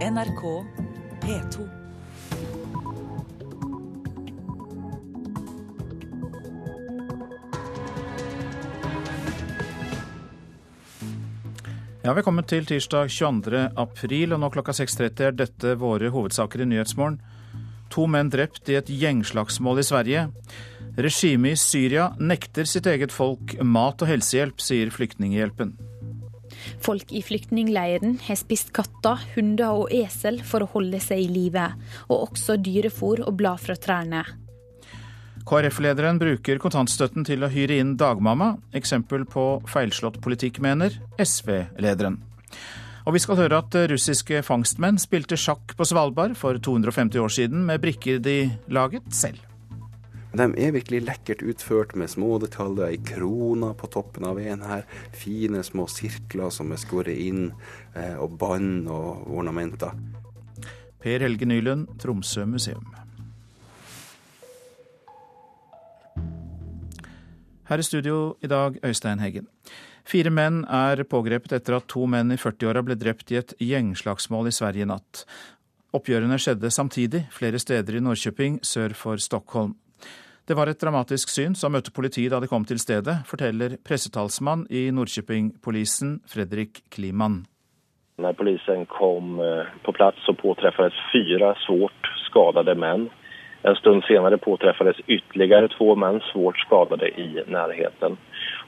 NRK P2. Ja, Velkommen til tirsdag 22. april, og nå klokka 6.30 er dette våre hovedsaker i Nyhetsmorgen. To menn drept i et gjengslagsmål i Sverige. Regimet i Syria nekter sitt eget folk mat og helsehjelp, sier Flyktninghjelpen. Folk i flyktningleiren har spist katter, hunder og esel for å holde seg i live, og også dyrefôr og blad fra trærne. KrF-lederen bruker kontantstøtten til å hyre inn dagmamma. Eksempel på feilslått politikk, mener SV-lederen. Og vi skal høre at russiske fangstmenn spilte sjakk på Svalbard for 250 år siden med brikker de laget selv. De er virkelig lekkert utført med små detaljer i krona på toppen av en her. Fine små sirkler som er skåret inn, eh, og bånd og ornamenter. Per Helge Nylund, Tromsø museum. Her i studio i dag, Øystein Heggen. Fire menn er pågrepet etter at to menn i 40-åra ble drept i et gjengslagsmål i Sverige i natt. Oppgjørene skjedde samtidig flere steder i Norrköping sør for Stockholm. Det var et dramatisk syn som møtte politiet da de kom til stedet, forteller pressetalsmann i Nordkjøping-polisen Fredrik Kliman. Når polisen kom eh, på plass, så påtreffes fire svårt skadede menn. En stund senere påtreffades ytterligere to menn svårt skadede i nærheten.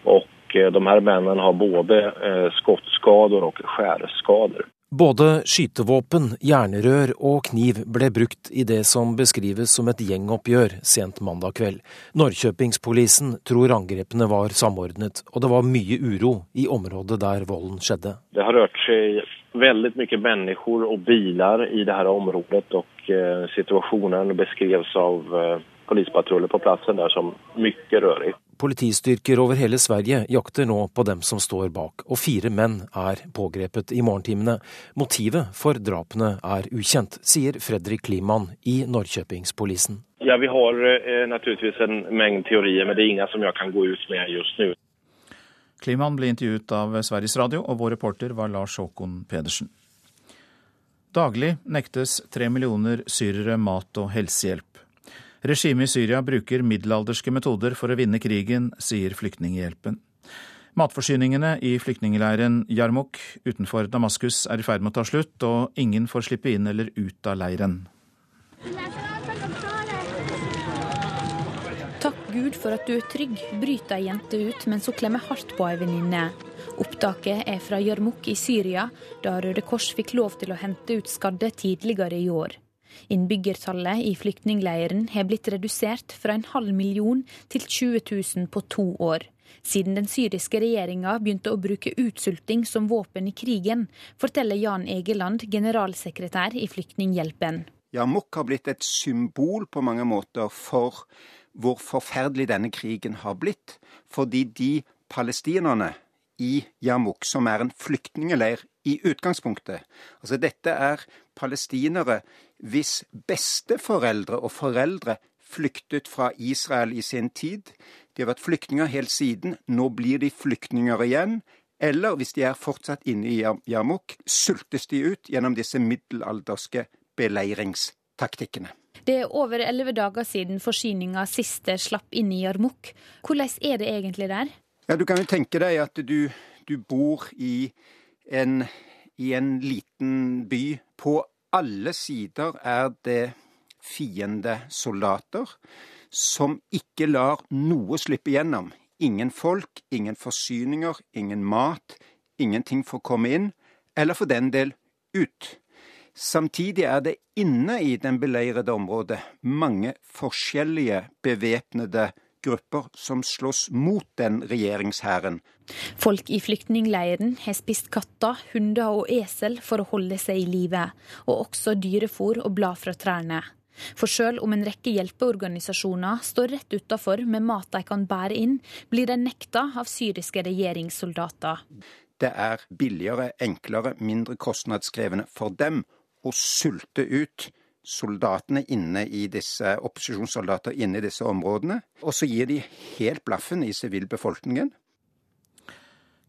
Og eh, de her mennene har både eh, skottskader og skjæreskader. Både skytevåpen, jernrør og kniv ble brukt i det som beskrives som et gjengoppgjør sent mandag kveld. Norrköpingspolisen tror angrepene var samordnet, og det var mye uro i området der volden skjedde. Det har rørt seg veldig mye mennesker og biler i dette området, og eh, situasjonen beskreves av eh, polispatruller på plassen der som mye rørig. Politistyrker over hele Sverige jakter nå på dem som står bak, og fire menn er pågrepet i morgentimene. Motivet for drapene er ukjent, sier Fredrik Kliman i Norrköpingspolisen. Ja, Vi har eh, naturligvis en mengde teorier, men det er ingen som jeg kan gå ut med just nå. Kliman ble intervjuet av Sveriges Radio, og vår reporter var Lars Håkon Pedersen. Daglig nektes tre millioner syrere mat og helsehjelp. Regimet i Syria bruker middelalderske metoder for å vinne krigen, sier Flyktninghjelpen. Matforsyningene i flyktningleiren Jarmuk utenfor Damaskus er i ferd med å ta slutt, og ingen får slippe inn eller ut av leiren. Takk Gud for at du er trygg, bryter ei jente ut mens hun klemmer hardt på ei venninne. Opptaket er fra Jarmuk i Syria, da Røde Kors fikk lov til å hente ut skadde tidligere i år. Innbyggertallet i flyktningleiren har blitt redusert fra en halv million til 20 000 på to år. Siden den syriske regjeringa begynte å bruke utsulting som våpen i krigen, forteller Jan Egeland, generalsekretær i Flyktninghjelpen. Yarmouk har blitt et symbol på mange måter for hvor forferdelig denne krigen har blitt. Fordi de palestinerne i Yarmouk, som er en flyktningeleir i utgangspunktet Altså dette er palestinere hvis besteforeldre og foreldre flyktet fra Israel i sin tid. De har vært flyktninger helt siden. Nå blir de flyktninger igjen. Eller hvis de er fortsatt inne i Jarmuk, sultes de ut gjennom disse middelalderske beleiringstaktikkene. Det er over elleve dager siden forsyninga siste slapp inn i Jarmuk. Hvordan er det egentlig der? Ja, Du kan jo tenke deg at du, du bor i en, i en liten by på alle sider er det fiendesoldater som ikke lar noe slippe gjennom. Ingen folk, ingen forsyninger, ingen mat, ingenting får komme inn, eller for den del ut. Samtidig er det inne i den beleirede området mange forskjellige bevæpnede grupper som slåss mot den regjeringshæren. Folk i flyktningleiren har spist katter, hunder og esel for å holde seg i live, og også dyrefôr og blad fra trærne. For sjøl om en rekke hjelpeorganisasjoner står rett utafor med mat de kan bære inn, blir de nekta av syriske regjeringssoldater. Det er billigere, enklere, mindre kostnadskrevende for dem å sulte ut soldatene inne i disse, opposisjonssoldater inne i disse områdene. Og så gir de helt blaffen i sivilbefolkningen.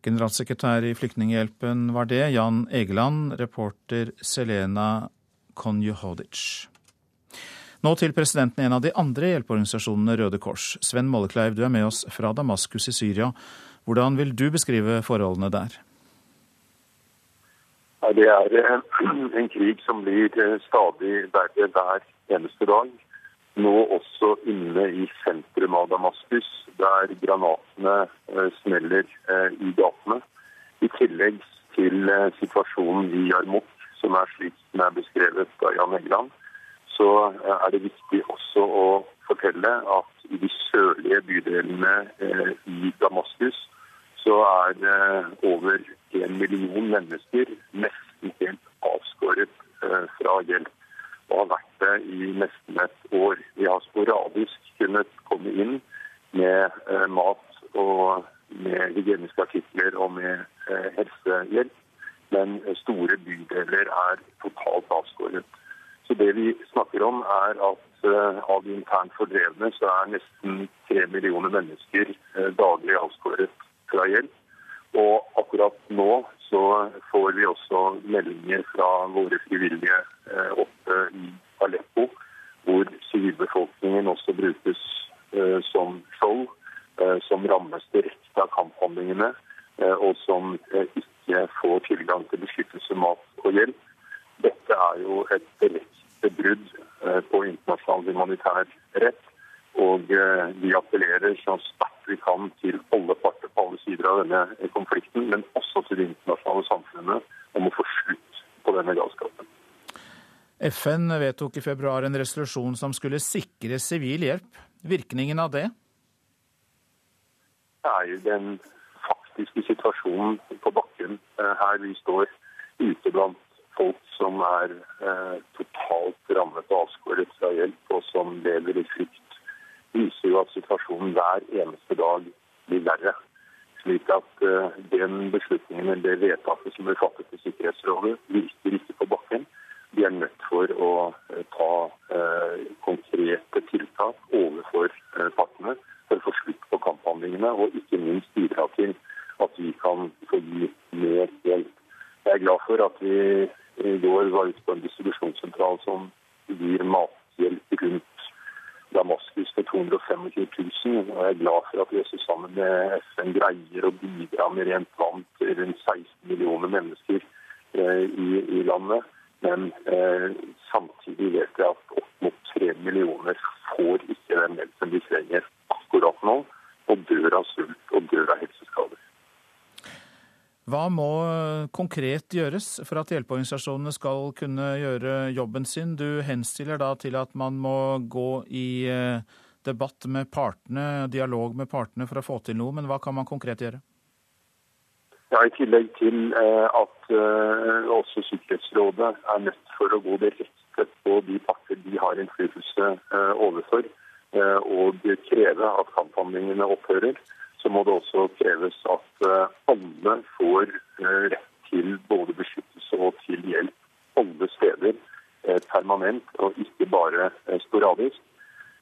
Generalsekretær i Flyktninghjelpen var det, Jan Egeland, reporter Selena Konjuhodic. Nå til presidenten i en av de andre hjelpeorganisasjonene, Røde Kors. Sven Mollekleiv, du er med oss fra Damaskus i Syria. Hvordan vil du beskrive forholdene der? Det er en krig som blir eh, stadig verre hver eneste dag. Nå også inne i sentrum av Damaskus, der granatene eh, smeller eh, i gatene. I tillegg til situasjonen i Jarmuk, som er slik den er beskrevet av Jan Egeland, så er det viktig også å fortelle at i de sørlige bydelene i Damaskus så er det over en million mennesker nesten helt avskåret eh, fra hjelp. Og har vært det i nesten et år. Vi har sporadisk kunnet komme inn med eh, mat og med hygieniske artikler og med eh, helsehjelp. Men store bydeler er totalt avskåret. Så det vi snakker om, er at av de internt fordrevne så er nesten tre millioner mennesker daglig avskåret fra hjelp. Og akkurat nå så får vi også meldinger fra våre frivillige eh, oppe i Aleppo, hvor sivilbefolkningen også brukes eh, som skjold, eh, som rammes direkte av kamphandlingene, og som ikke får tilgang til beskyttelse, mat og hjelp. Dette er jo et direkte brudd på internasjonal humanitær rett. Og vi appellerer så sterkt vi kan til alle parter på alle sider av denne konflikten, men også til det internasjonale samfunnet om å få slutt på denne galskapen. FN vedtok i februar en resolusjon som skulle sikre sivil hjelp. Virkningen av det? Det er jo den faktiske situasjonen på bakken eh, her vi står ute blant folk som er eh, totalt rammet og avskåret fra hjelp, og som lever i frykt viser jo at situasjonen hver eneste dag blir verre. Slik at uh, den beslutningen eller det vedtaket som ble fattet i Sikkerhetsrådet, virker ikke på bakken. De er nødt for å uh, ta uh, konkrete tiltak overfor partene for å få slutt på kamphandlingene, og ikke minst bidra til at vi kan få gi mer hjelp. Jeg er glad for at vi i går var ute på en distribusjonssentral som gir mathjelp rundt Damaskus til 225 000. Og jeg er glad for at vi også sammen med FN greier å bidra med rent vann til rundt 16 millioner mennesker eh, i, i, landet. Men eh, samtidig vet jeg at opp mot 3 millioner får ikke den hjelpen de trenger akkurat nå, og dør av sult og dør av helseskader. Hva må konkret gjøres for at hjelpeorganisasjonene skal kunne gjøre jobben sin? Du henstiller da til at man må gå i eh, debatt med partene, dialog med partene for å få til noe, men hva kan man konkret gjøre? Ja, I tillegg til eh, at uh, også Sikkerhetsrådet er nødt for å gå direkte på de parter de har innflytelse overfor, og kreve at kamphandlingene opphører så må det også kreves at eh, alle får eh, rett til både beskyttelse og til hjelp alle steder eh, permanent, og ikke bare sporadisk.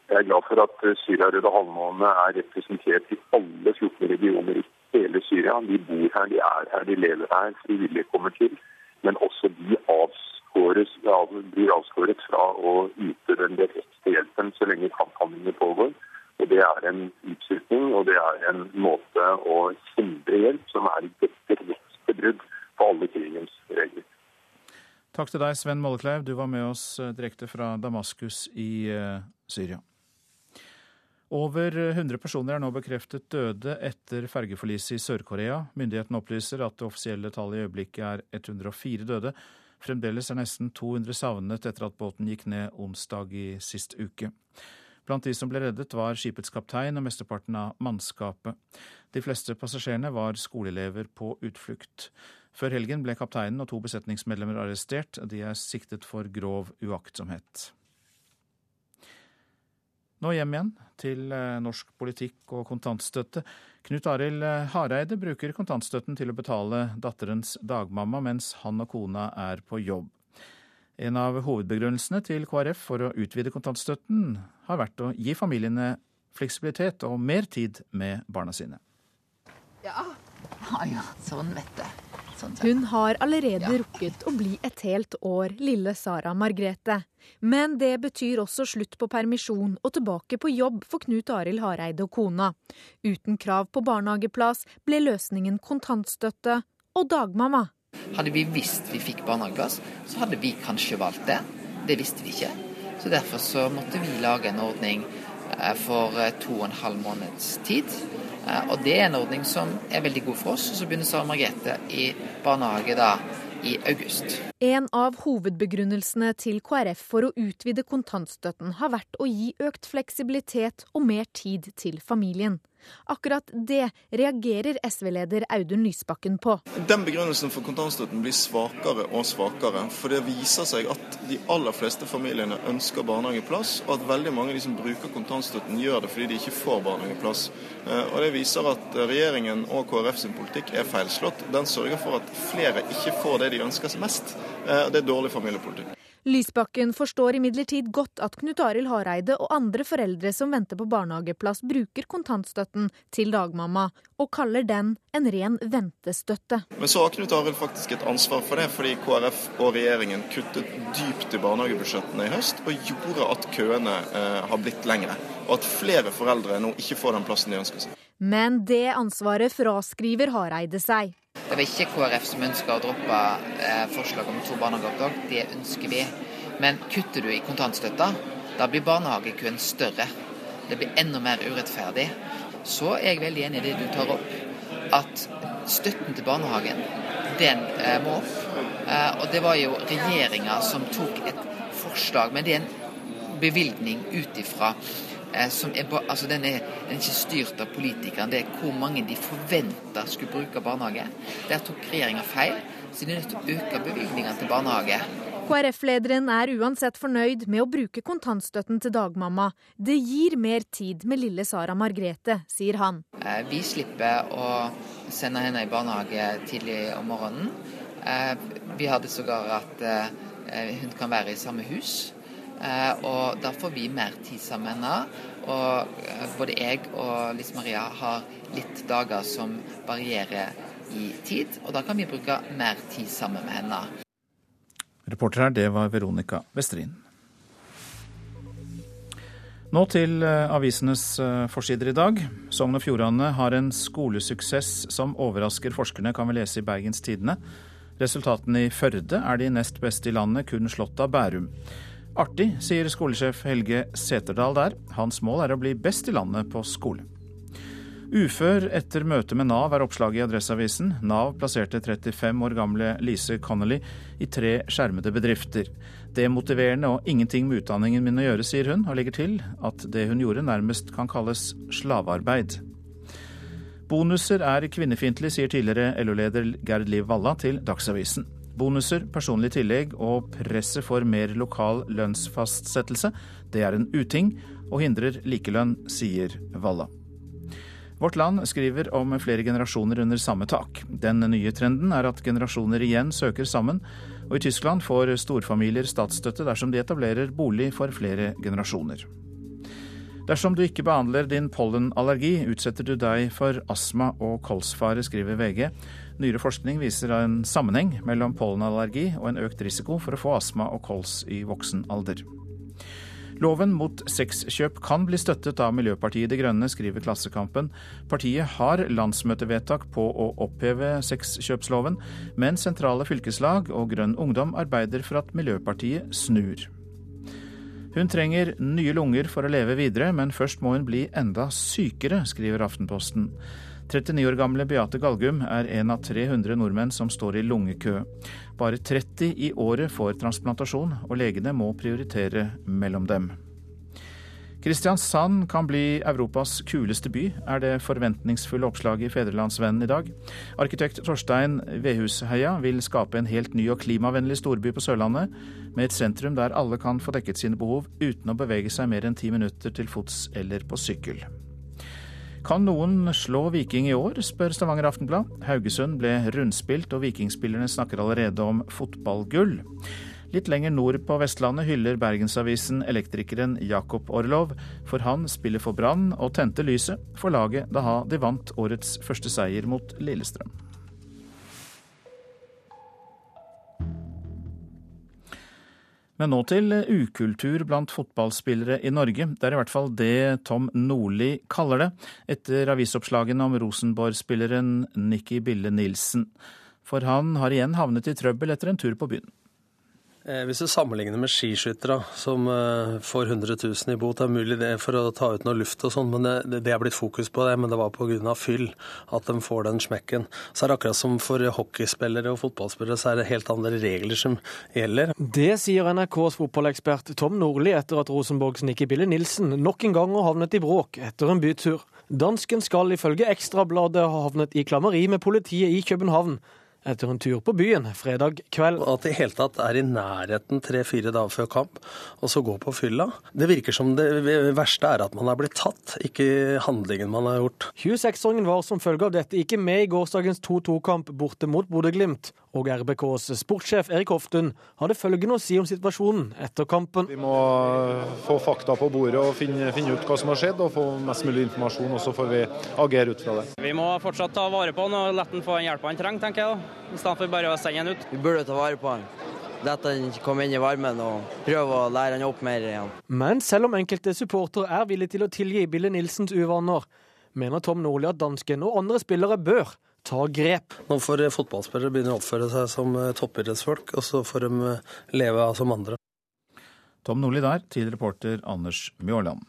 Jeg er glad for at Syria-Røde Halvmåne er representert i alle 14 regioner i hele Syria. De bor her, de er her, de lever her, frivillige kommer til. Men også de avskåres, blir avskåret fra å yte den direkte hjelpen så lenge kamphandlingene pågår. Og Det er en utsulting og det er en måte å hindre hjelp som er et direkte brudd på alle krigens regler. Takk til deg, Sven Mollekleiv. Du var med oss eh, direkte fra Damaskus i uh, Syria. Over 100 personer er nå bekreftet døde etter fergeforliset i Sør-Korea. Myndighetene opplyser at det offisielle tallet i øyeblikket er 104 døde. Fremdeles er nesten 200 savnet etter at båten gikk ned onsdag i sist uke. Blant de som ble reddet, var skipets kaptein og mesteparten av mannskapet. De fleste passasjerene var skoleelever på utflukt. Før helgen ble kapteinen og to besetningsmedlemmer arrestert. De er siktet for grov uaktsomhet. Nå hjem igjen til eh, norsk politikk og kontantstøtte. Knut Arild eh, Hareide bruker kontantstøtten til å betale datterens dagmamma mens han og kona er på jobb. En av hovedbegrunnelsene til KrF for å utvide kontantstøtten har vært å gi familiene fleksibilitet og mer tid med barna sine. Ja, Ja ja, sånn vet du. Sånn Hun har allerede rukket å bli et helt år, lille Sara Margrethe. Men det betyr også slutt på permisjon og tilbake på jobb for Knut Arild Hareide og kona. Uten krav på barnehageplass ble løsningen kontantstøtte og dagmamma. Hadde vi visst vi fikk barnehageplass, så hadde vi kanskje valgt det. Det visste vi ikke. Så derfor så måtte vi lage en ordning eh, for eh, to og en halv måneds tid. Eh, og det er en ordning som er veldig god for oss. Og så begynner Sara Margrethe i barnehage da i august. En av hovedbegrunnelsene til KrF for å utvide kontantstøtten har vært å gi økt fleksibilitet og mer tid til familien. Akkurat det reagerer SV-leder Audun Lysbakken på. Den begrunnelsen for kontantstøtten blir svakere og svakere. For det viser seg at de aller fleste familiene ønsker barnehageplass, og at veldig mange av de som bruker kontantstøtten gjør det fordi de ikke får barnehageplass. Eh, og Det viser at regjeringen og KrF sin politikk er feilslått. Den sørger for at flere ikke får det de ønsker seg mest. Eh, det er dårlig familiepolitikk. Lysbakken forstår imidlertid godt at Knut Arild Hareide og andre foreldre som venter på barnehageplass, bruker kontantstøtten til dagmamma, og kaller den en ren ventestøtte. Men så har Knut Arild faktisk et ansvar for det, fordi KrF og regjeringen kuttet dypt i barnehagebudsjettene i høst, og gjorde at køene eh, har blitt lengre. Og at flere foreldre nå ikke får den plassen de ønsker seg. Men det ansvaret fraskriver Hareide seg. Det var ikke KrF som ønska å droppe eh, forslag om to barnehageopptak. Det ønsker vi. Men kutter du i kontantstøtta, da blir barnehagekøen større. Det blir enda mer urettferdig. Så er jeg veldig enig i det du tar opp, at støtten til barnehagen, den eh, må opp. Eh, og det var jo regjeringa som tok et forslag, men det er en bevilgning ut ifra som er, altså den, er, den er ikke styrt av politikerne, det er hvor mange de forventer skulle bruke barnehage. Der tok regjeringa feil, så de er nødt til å øke bevilgningene til barnehage. KrF-lederen er uansett fornøyd med å bruke kontantstøtten til dagmamma. Det gir mer tid med lille Sara Margrethe, sier han. Eh, vi slipper å sende henne i barnehage tidlig om morgenen. Eh, vi hadde sågar at hun kan være i samme hus. Eh, og da får vi mer tid sammen henne. Og eh, både jeg og Lise Maria har litt dager som varierer i tid, og da kan vi bruke mer tid sammen med henne. Reporter her, det var Veronica Westrin. Nå til eh, avisenes forsider i dag. Sogn og Fjordane har en skolesuksess som overrasker forskerne, kan vi lese i Bergens Tidende. Resultatene i Førde er de nest beste i landet, kun slått av Bærum. Artig, sier skolesjef Helge Seterdal der. Hans mål er å bli best i landet på skole. Ufør etter møte med Nav er oppslaget i Adresseavisen. Nav plasserte 35 år gamle Lise Connolly i tre skjermede bedrifter. Demotiverende og ingenting med utdanningen min å gjøre, sier hun, og legger til at det hun gjorde nærmest kan kalles slavearbeid. Bonuser er kvinnefiendtlig, sier tidligere LO-leder Gerd Liv Valla til Dagsavisen. Bonuser, personlig tillegg og presset for mer lokal lønnsfastsettelse, det er en uting og hindrer likelønn, sier Valla. Vårt Land skriver om flere generasjoner under samme tak. Den nye trenden er at generasjoner igjen søker sammen, og i Tyskland får storfamilier statsstøtte dersom de etablerer bolig for flere generasjoner. Dersom du ikke behandler din pollenallergi, utsetter du deg for astma og kolsfare, skriver VG. Nyere forskning viser en sammenheng mellom pollenallergi og en økt risiko for å få astma og kols i voksen alder. Loven mot sexkjøp kan bli støttet av Miljøpartiet De Grønne, skriver Klassekampen. Partiet har landsmøtevedtak på å oppheve sexkjøpsloven, men sentrale fylkeslag og Grønn Ungdom arbeider for at Miljøpartiet snur. Hun trenger nye lunger for å leve videre, men først må hun bli enda sykere, skriver Aftenposten. 39 år gamle Beate Galgum er en av 300 nordmenn som står i lungekø. Bare 30 i året får transplantasjon, og legene må prioritere mellom dem. Kristiansand kan bli Europas kuleste by, er det forventningsfulle oppslaget i Fedrelandsvennen i dag. Arkitekt Torstein Vehusheia vil skape en helt ny og klimavennlig storby på Sørlandet, med et sentrum der alle kan få dekket sine behov uten å bevege seg mer enn ti minutter til fots eller på sykkel. Kan noen slå Viking i år, spør Stavanger Aftenblad. Haugesund ble rundspilt, og vikingspillerne snakker allerede om fotballgull. Litt lenger nord på Vestlandet hyller Bergensavisen elektrikeren Jakob Orlov, for han spiller for Brann og tente lyset for laget da de vant årets første seier mot Lillestrøm. Men nå til ukultur blant fotballspillere i Norge. Det er i hvert fall det Tom Nordli kaller det, etter avisoppslagene om Rosenborg-spilleren Nikki Bille Nilsen. For han har igjen havnet i trøbbel etter en tur på byen. Eh, hvis du sammenligner med skiskyttere som eh, får 100 000 i bot, det er mulig det for å ta ut noe luft og sånn, men det, det er blitt fokus på det. Men det var pga. fyll at de får den smekken. Så er det akkurat som for hockeyspillere og fotballspillere, så er det helt andre regler som gjelder. Det sier NRKs fotballekspert Tom Nordli etter at Rosenborgs Nikki Bille Nilsen nok en gang har havnet i bråk etter en bytur. Dansken skal ifølge Ekstrabladet ha havnet i klammeri med politiet i København etter en tur på byen fredag kveld. At det i hele tatt er i nærheten tre-fire dager før kamp, og så gå på fylla. Det virker som det verste er at man har blitt tatt, ikke handlingen man har gjort. 26-åringen var som følge av dette ikke med i gårsdagens 2-2-kamp borte mot Bodø-Glimt, og RBKs sportssjef Erik Hoftun hadde følgende å si om situasjonen etter kampen. Vi må få fakta på bordet og finne, finne ut hva som har skjedd, og få mest mulig informasjon, og så får vi agere ut fra det. Vi må fortsatt ta vare på han og la han få den hjelpa han trenger, tenker jeg. I stedet for bare å sende han ut. Vi burde ta vare på han. Dette han kommer inn i varmen og prøve å lære han opp mer igjen. Men selv om enkelte supportere er villige til å tilgi Bille Nilsens uvaner, mener Tom Nordli at dansken og andre spillere bør ta grep. Nå får fotballspillere begynne å oppføre seg som eh, toppidrettsfolk, og så får de eh, leve som andre. Tom Nordli der, til reporter Anders Mjåland.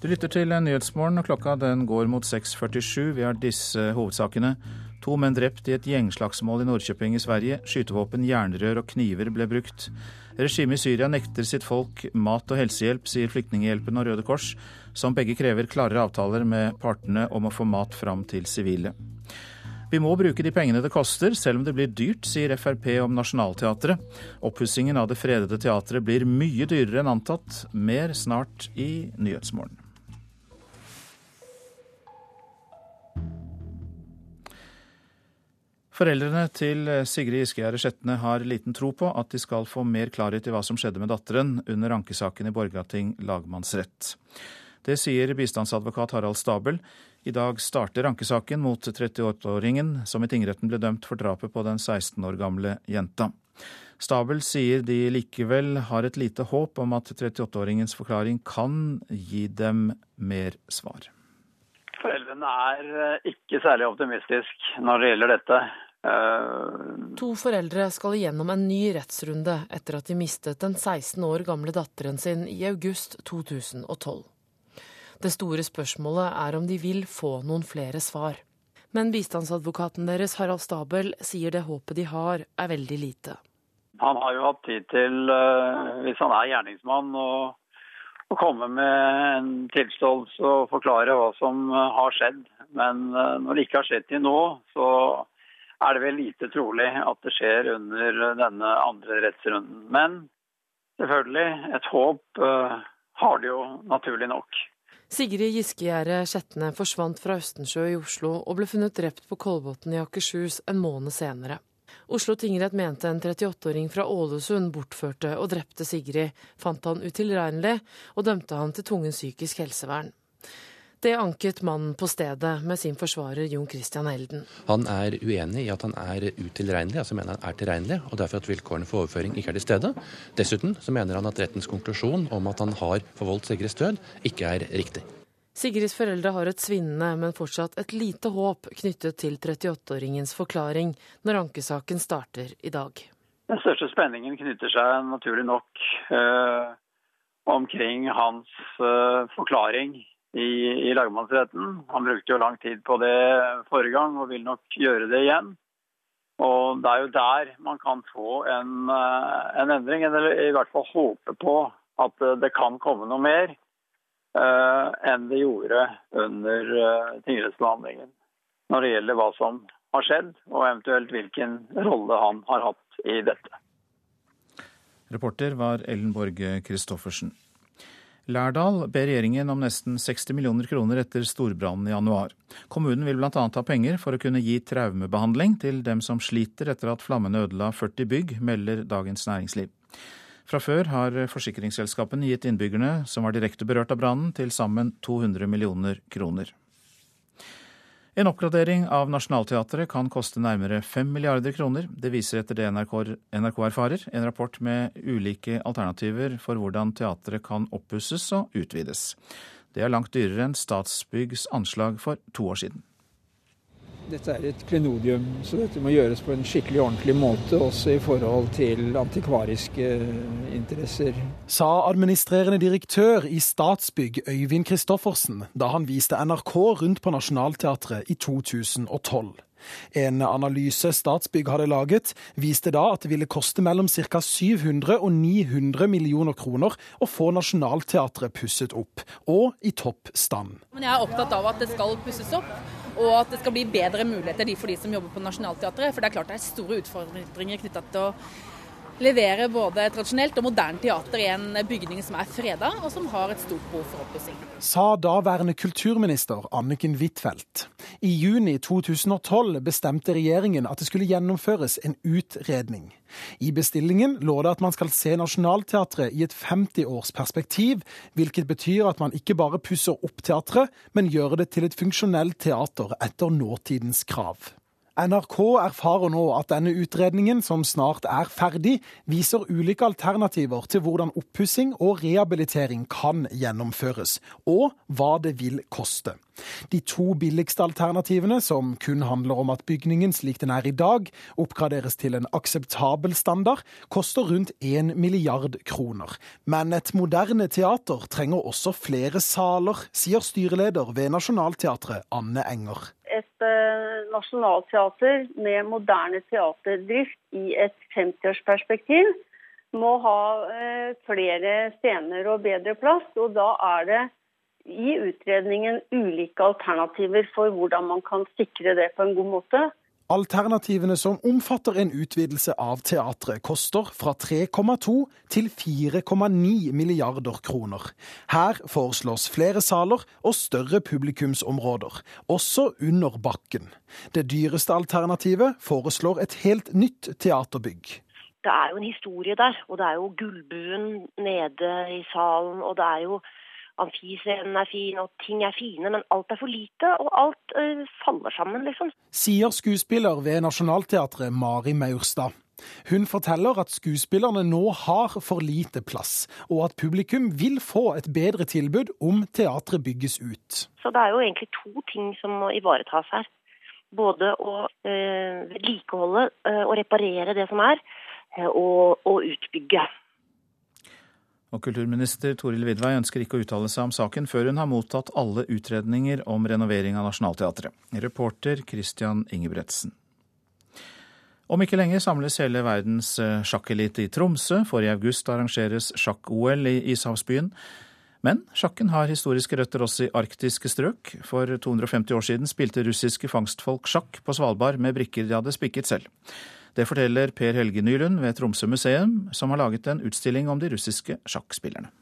Du lytter til Nyhetsmorgen, og klokka den går mot 6.47. Vi har disse hovedsakene. To menn drept i et gjengslagsmål i Nordkjøping i Sverige. Skytevåpen, jernrør og kniver ble brukt. Regimet i Syria nekter sitt folk mat og helsehjelp, sier Flyktninghjelpen og Røde Kors, som begge krever klarere avtaler med partene om å få mat fram til sivile. Vi må bruke de pengene det koster, selv om det blir dyrt, sier Frp om Nationaltheatret. Oppussingen av det fredede teatret blir mye dyrere enn antatt. Mer snart i Nyhetsmorgen. Foreldrene til Sigrid Giskegjerde Skjetne har liten tro på at de skal få mer klarhet i hva som skjedde med datteren under ankesaken i Borgarting lagmannsrett. Det sier bistandsadvokat Harald Stabel. I dag starter ankesaken mot 38-åringen som i tingretten ble dømt for drapet på den 16 år gamle jenta. Stabel sier de likevel har et lite håp om at 38-åringens forklaring kan gi dem mer svar. Foreldrene er eh, ikke særlig optimistiske når det gjelder dette. Eh, to foreldre skal igjennom en ny rettsrunde etter at de mistet den 16 år gamle datteren sin i august 2012. Det store spørsmålet er om de vil få noen flere svar. Men bistandsadvokaten deres, Harald Stabel, sier det håpet de har, er veldig lite. Han har jo hatt tid til, eh, hvis han er gjerningsmann, å komme med en tilståelse og forklare hva som har skjedd. Men når det ikke har skjedd til nå, så er det vel lite trolig at det skjer under denne andre rettsrunden. Men selvfølgelig, et håp uh, har det jo naturlig nok. Sigrid Giskegjerde Skjetne forsvant fra Østensjø i Oslo og ble funnet drept på Kolbotn i Akershus en måned senere. Oslo tingrett mente en 38-åring fra Ålesund bortførte og drepte Sigrid, fant han utilregnelig og dømte han til tvungen psykisk helsevern. Det anket mannen på stedet med sin forsvarer Jon Christian Elden. Han er uenig i at han er utilregnelig, altså mener han er tilregnelig, og derfor at vilkårene for overføring ikke er til stede. Dessuten så mener han at rettens konklusjon om at han har forvoldt Sigrids død, ikke er riktig. Sigrids foreldre har et svinnende, men fortsatt et lite håp knyttet til 38-åringens forklaring når ankesaken starter i dag. Den største spenningen knytter seg naturlig nok eh, omkring hans eh, forklaring i, i lagmannsretten. Han brukte jo lang tid på det forrige gang og vil nok gjøre det igjen. Og Det er jo der man kan få en, eh, en endring, eller i hvert fall håpe på at det kan komme noe mer uh, enn det gjorde under uh, tingrettsbehandlingen. Når det gjelder hva som har skjedd, og eventuelt hvilken rolle han har hatt i dette. Reporter var Ellen Borge Christoffersen. Lærdal ber regjeringen om nesten 60 millioner kroner etter storbrannen i januar. Kommunen vil bl.a. ha penger for å kunne gi traumebehandling til dem som sliter etter at flammene ødela 40 bygg, melder Dagens Næringsliv. Fra før har forsikringsselskapene gitt innbyggerne som var direkte berørt av brannen, til sammen 200 millioner kroner. En oppgradering av Nationaltheatret kan koste nærmere 5 milliarder kroner. Det viser etter det NRK, NRK, erfarer, en rapport med ulike alternativer for hvordan teatret kan oppusses og utvides. Det er langt dyrere enn Statsbyggs anslag for to år siden. Dette er et klenodium, så dette må gjøres på en skikkelig ordentlig måte, også i forhold til antikvariske interesser. Sa administrerende direktør i Statsbygg Øyvind Christoffersen da han viste NRK rundt på Nationaltheatret i 2012. En analyse Statsbygg hadde laget, viste da at det ville koste mellom ca. 700 og 900 millioner kroner å få Nationaltheatret pusset opp, og i topp stand. Men jeg er opptatt av at det skal pusses opp og at det skal bli bedre muligheter for de som jobber på Nationaltheatret. For det er klart det er store utfordringer knytta til å levere både tradisjonelt og moderne teater i en bygning som er freda, og som har et stort behov for oppussing. Sa daværende kulturminister Anniken Huitfeldt. I juni 2012 bestemte regjeringen at det skulle gjennomføres en utredning. I bestillingen lå det at man skal se Nationaltheatret i et 50-årsperspektiv, hvilket betyr at man ikke bare pusser opp teatret, men gjør det til et funksjonelt teater etter nåtidens krav. NRK erfarer nå at denne utredningen, som snart er ferdig, viser ulike alternativer til hvordan oppussing og rehabilitering kan gjennomføres, og hva det vil koste. De to billigste alternativene, som kun handler om at bygningen slik den er i dag, oppgraderes til en akseptabel standard, koster rundt 1 milliard kroner. Men et moderne teater trenger også flere saler, sier styreleder ved Nationaltheatret, Anne Enger et uh, nasjonalteater med moderne teaterdrift i et 50-årsperspektiv må ha uh, flere scener og bedre plass. Og da er det i utredningen ulike alternativer for hvordan man kan sikre det på en god måte. Alternativene som omfatter en utvidelse av teatret, koster fra 3,2 til 4,9 milliarder kroner. Her foreslås flere saler og større publikumsområder, også under bakken. Det dyreste alternativet foreslår et helt nytt teaterbygg. Det er jo en historie der, og det er jo gullbuen nede i salen, og det er jo amfiscenen er fin, og ting er fine, men alt er for lite, og alt uh, faller sammen, liksom. Sier skuespiller ved Nationaltheatret Mari Maurstad. Hun forteller at skuespillerne nå har for lite plass, og at publikum vil få et bedre tilbud om teatret bygges ut. Så det er jo egentlig to ting som må ivaretas her. Både å eh, vedlikeholde eh, og reparere det som er, og, og utbygge. Og kulturminister Toril Vidvei ønsker ikke å uttale seg om saken før hun har mottatt alle utredninger om renovering av Nationaltheatret. Reporter Christian Ingebretsen. Om ikke lenge samles hele verdens eh, sjakkelite i Tromsø, for i august arrangeres sjakk-OL i ishavsbyen. Men sjakken har historiske røtter også i arktiske strøk. For 250 år siden spilte russiske fangstfolk sjakk på Svalbard med brikker de hadde spikket selv. Det forteller Per Helge Nylund ved Tromsø museum, som har laget en utstilling om de russiske sjakkspillerne.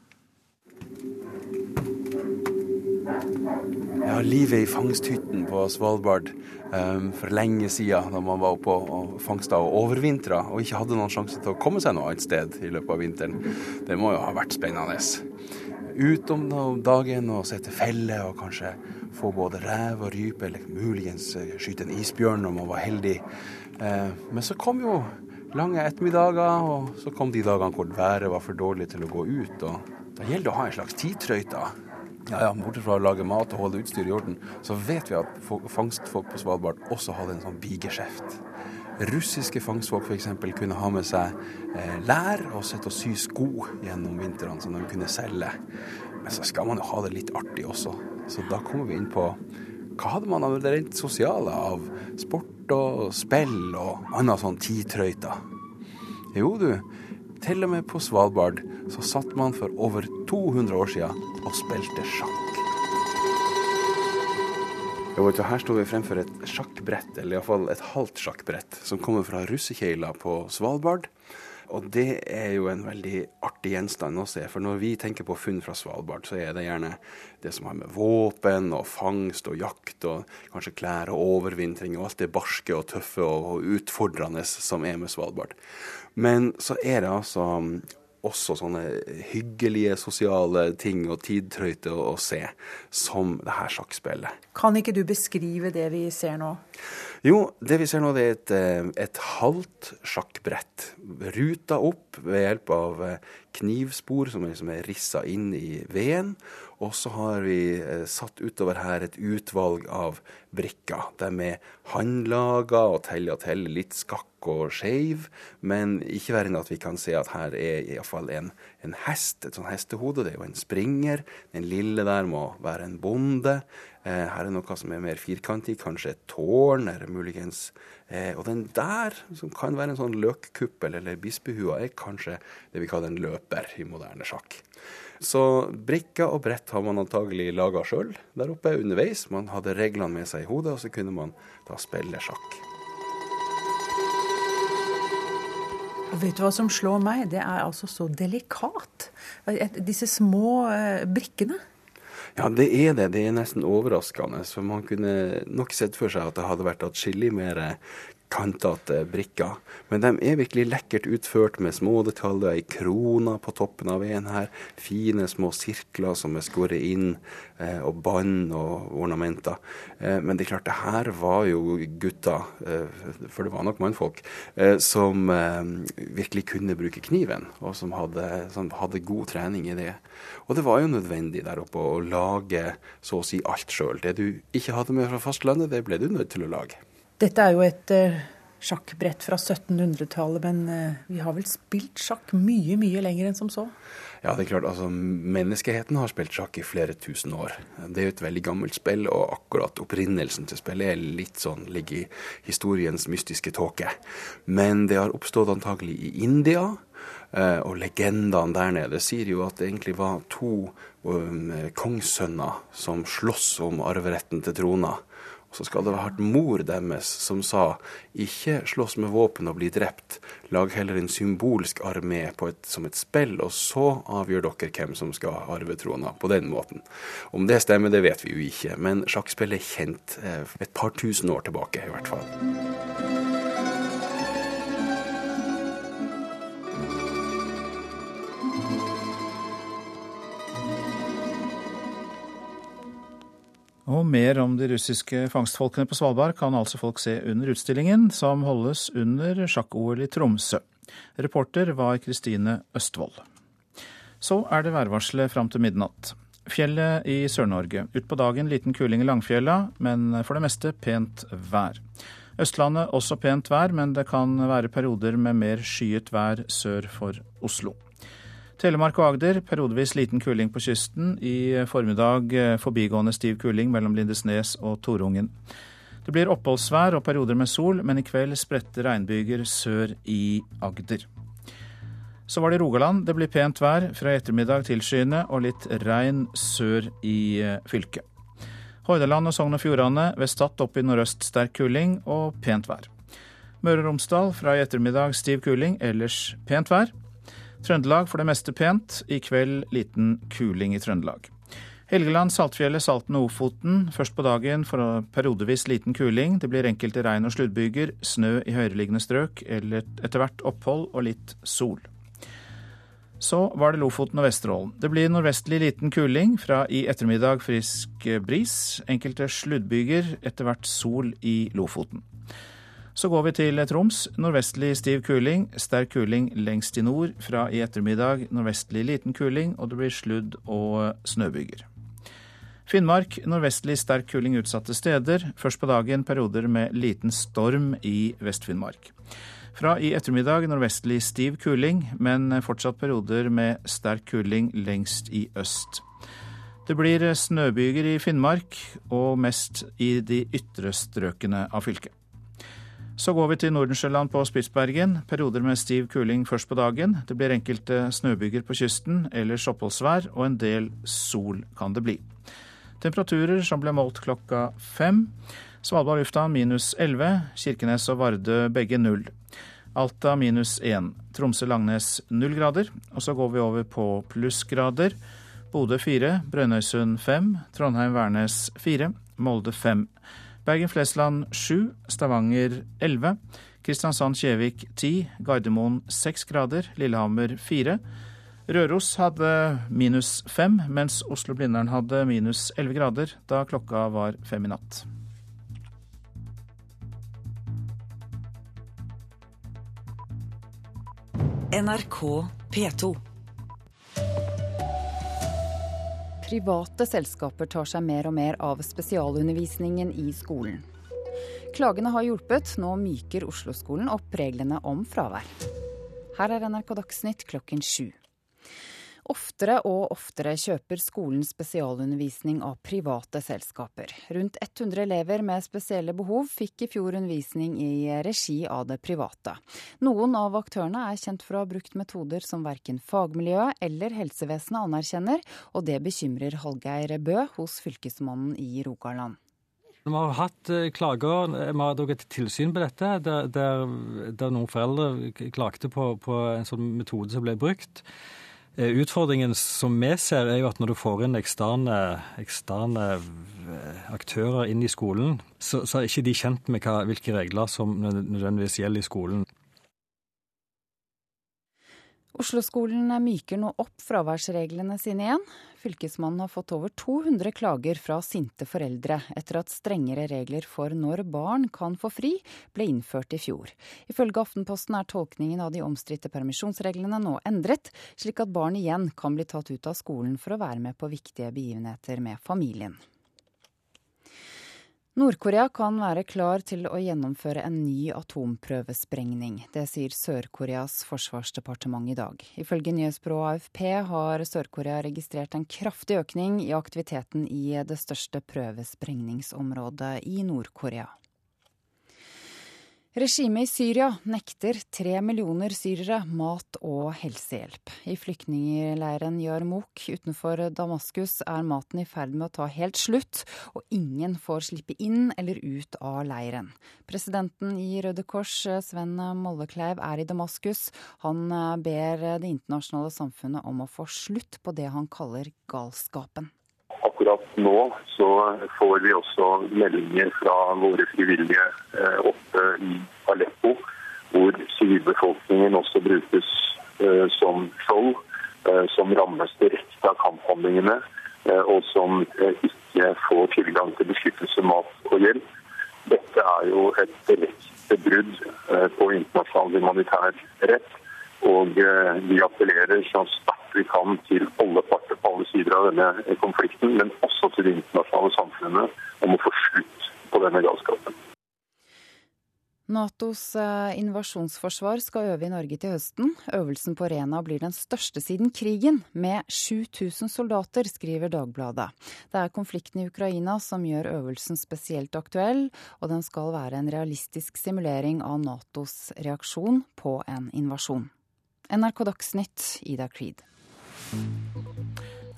Ja, livet i fangsthytten på Svalbard um, for lenge siden, da man var oppe og fangsta og overvintra og ikke hadde noen sjanse til å komme seg noe annet sted i løpet av vinteren. Det må jo ha vært spennende. Ut om dagen og sette felle og kanskje få både rev og rype, eller muligens eh, skyte en isbjørn når man var heldig. Eh, men så kom jo lange ettermiddager, og så kom de dagene hvor været var for dårlig til å gå ut. og Da gjelder det å ha en slags tidtrøyte. Ja, ja, Bortsett fra å lage mat og holde utstyr i orden, så vet vi at fangstfolk på Svalbard også hadde en sånn bigeskjeft. Russiske fangstfolk f.eks. kunne ha med seg eh, lær og sitte og sy sko gjennom vintrene som de kunne selge. Men så skal man jo ha det litt artig også. Så da kommer vi inn på hva hadde man av det rent sosiale av sport og spill og annet sånn titrøyta. Jo, du, til og med på Svalbard så satt man for over 200 år siden og spilte sjakk. Jo, du, her står vi fremfor et sjakkbrett, eller iallfall et halvt sjakkbrett, som kommer fra russekjeila på Svalbard. Og det er jo en veldig artig gjenstand å se. For når vi tenker på funn fra Svalbard, så er det gjerne det som har med våpen og fangst og jakt og kanskje klær og overvintring og alt det barske og tøffe og utfordrende som er med Svalbard. Men så er det altså også sånne hyggelige sosiale ting og tidtrøyte å se, som det her sjakkspillet. Kan ikke du beskrive det vi ser nå? Jo, det vi ser nå det er et, eh, et halvt sjakkbrett. Ruta opp ved hjelp av eh, knivspor som er, er rissa inn i veden. Og så har vi eh, satt utover her et utvalg av brikker. De er håndlaga og teller og teller litt skakk og skeiv, men ikke verre enn at vi kan se at her er iallfall en, en hest, et sånt hestehode. Det er jo en springer. Den lille der må være en bonde. Eh, her er noe som er mer firkantig, kanskje et tårn, eller muligens eh, Og den der, som kan være en sånn løkkuppel eller bispehua, er kanskje det vi kaller en løper i moderne sjakk. Så brikker og brett har man antagelig laga sjøl der oppe underveis. Man hadde reglene med seg i hodet, og så kunne man da spille sjakk. Og vet du hva som slår meg? Det er altså så delikat. Disse små eh, brikkene. Ja, det er det. Det er nesten overraskende. For man kunne nok sett for seg at det hadde vært atskillig mer kantete brikker. Men de er virkelig lekkert utført med små detaljer i krona på toppen av en her. Fine små sirkler som er skåret inn, eh, og bånd og ornamenter. Eh, men det er klart, det her var jo gutter, eh, for det var nok mannfolk, eh, som eh, virkelig kunne bruke kniven, og som hadde, som hadde, god trening i det. Og det var jo nødvendig der oppe å lage så å si alt sjøl. Det du ikke hadde med fra fastlandet, det ble du nødt til å lage. Dette er jo et uh, sjakkbrett fra 1700-tallet, men uh, vi har vel spilt sjakk mye, mye lenger enn som så? Ja, det er klart. altså Menneskeheten har spilt sjakk i flere tusen år. Det er jo et veldig gammelt spill, og akkurat opprinnelsen til spillet er litt sånn, ligger i historiens mystiske tåke. Men det har oppstått antagelig i India. Uh, og legendene der nede sier jo at det egentlig var to um, kongssønner som sloss om arveretten til trona så skal det ha vært mor deres som sa ikke slåss med våpen og bli drept, lag heller en symbolsk armé et, som et spill, og så avgjør dere hvem som skal arve trona på den måten. Om det stemmer, det vet vi jo ikke, men sjakkspillet er kjent eh, et par tusen år tilbake i hvert fall. Og mer om de russiske fangstfolkene på Svalbard kan altså folk se under utstillingen, som holdes under sjakk-OL i Tromsø. Reporter var Kristine Østvold. Så er det værvarselet fram til midnatt. Fjellet i Sør-Norge. Utpå dagen liten kuling i Langfjella, men for det meste pent vær. Østlandet også pent vær, men det kan være perioder med mer skyet vær sør for Oslo. Telemark og Agder periodevis liten kuling på kysten. I formiddag eh, forbigående stiv kuling mellom Lindesnes og Torungen. Det blir oppholdsvær og perioder med sol, men i kveld spredte regnbyger sør i Agder. Så var det Rogaland. Det blir pent vær fra ettermiddag tilskyende og litt regn sør i eh, fylket. Hordaland og Sogn og Fjordane ved Stad opp i nordøst sterk kuling og pent vær. Møre og Romsdal fra i ettermiddag stiv kuling, ellers pent vær. Trøndelag for det meste pent. I kveld liten kuling i Trøndelag. Helgeland, Saltfjellet, Salten og Ofoten. Først på dagen for periodevis liten kuling. Det blir enkelte regn- og sluddbyger, snø i høyereliggende strøk, eller etter hvert opphold og litt sol. Så var det Lofoten og Vesterålen. Det blir nordvestlig liten kuling, fra i ettermiddag frisk bris. Enkelte sluddbyger, etter hvert sol i Lofoten. Så går vi til Troms. Nordvestlig stiv kuling, sterk kuling lengst i nord. Fra i ettermiddag nordvestlig liten kuling, og det blir sludd og snøbyger. Finnmark nordvestlig sterk kuling utsatte steder. Først på dagen perioder med liten storm i Vest-Finnmark. Fra i ettermiddag nordvestlig stiv kuling, men fortsatt perioder med sterk kuling lengst i øst. Det blir snøbyger i Finnmark, og mest i de ytre strøkene av fylket. Så går vi til Nordensjøland på Spitsbergen. Perioder med stiv kuling først på dagen. Det blir enkelte snøbyger på kysten, ellers oppholdsvær, og en del sol kan det bli. Temperaturer som ble målt klokka fem. Svalbard lufthavn minus 11, Kirkenes og Vardø begge null. Alta minus 1. Tromsø-Langnes null grader. Og så går vi over på plussgrader. Bodø 4, Brønnøysund 5, Trondheim-Værnes 4, Molde 5. Bergen-Flesland 7, Stavanger 11, Kristiansand-Kjevik 10, Gardermoen 6 grader, Lillehammer 4. Røros hadde minus 5, mens Oslo-Blindern hadde minus 11 grader da klokka var fem i natt. NRK P2. Private selskaper tar seg mer og mer av spesialundervisningen i skolen. Klagene har hjulpet, nå myker Oslo-skolen opp reglene om fravær. Her er NRK Dagsnytt klokken sju. Oftere og oftere kjøper skolen spesialundervisning av private selskaper. Rundt 100 elever med spesielle behov fikk i fjor undervisning i regi av det private. Noen av aktørene er kjent for å ha brukt metoder som verken fagmiljøet eller helsevesenet anerkjenner, og det bekymrer Hallgeir Bø hos Fylkesmannen i Rogaland. Vi har hatt eh, klager, vi har hatt tilsyn på dette, der, der, der noen foreldre klagde på, på en sånn metode som ble brukt. Eh, utfordringen som vi ser, er jo at når du får inn eksterne, eksterne eh, aktører inn i skolen, så, så, er ikke de kjent med hva, hvilke regler som nødvendigvis gjelder i skolen. Oslo-skolen myker nå opp fraværsreglene sine igjen. Fylkesmannen har fått over 200 klager fra sinte foreldre etter at strengere regler for når barn kan få fri, ble innført i fjor. Ifølge Aftenposten er tolkningen av de omstridte permisjonsreglene nå endret, slik at barn igjen kan bli tatt ut av skolen for å være med på viktige begivenheter med familien. Nord-Korea kan være klar til å gjennomføre en ny atomprøvesprengning. Det sier Sør-Koreas forsvarsdepartement i dag. Ifølge nyhetsbyrået AFP har Sør-Korea registrert en kraftig økning i aktiviteten i det største prøvesprengningsområdet i Nord-Korea. Regimet i Syria nekter tre millioner syrere mat og helsehjelp. I flyktningleiren Yarmouk utenfor Damaskus er maten i ferd med å ta helt slutt, og ingen får slippe inn eller ut av leiren. Presidenten i Røde Kors, Sven Mollekleiv, er i Damaskus. Han ber det internasjonale samfunnet om å få slutt på det han kaller galskapen akkurat nå så får vi også meldinger fra våre frivillige eh, oppe i Aleppo, hvor sivilbefolkningen også brukes eh, som skjold, eh, som rammes direkte av kamphandlingene, og som ikke får tilgang til beskyttelse, mat og hjelp. Dette er jo et direkte brudd på internasjonal humanitær rett. Og vi appellerer så sterkt vi kan til alle parter på alle sider av denne konflikten, men også til det internasjonale samfunnet om å få slutt på denne galskapen. Natos eh, invasjonsforsvar skal øve i Norge til høsten. Øvelsen på Rena blir den største siden krigen, med 7000 soldater, skriver Dagbladet. Det er konflikten i Ukraina som gjør øvelsen spesielt aktuell, og den skal være en realistisk simulering av Natos reaksjon på en invasjon. NRK Dagsnytt, Ida Creed.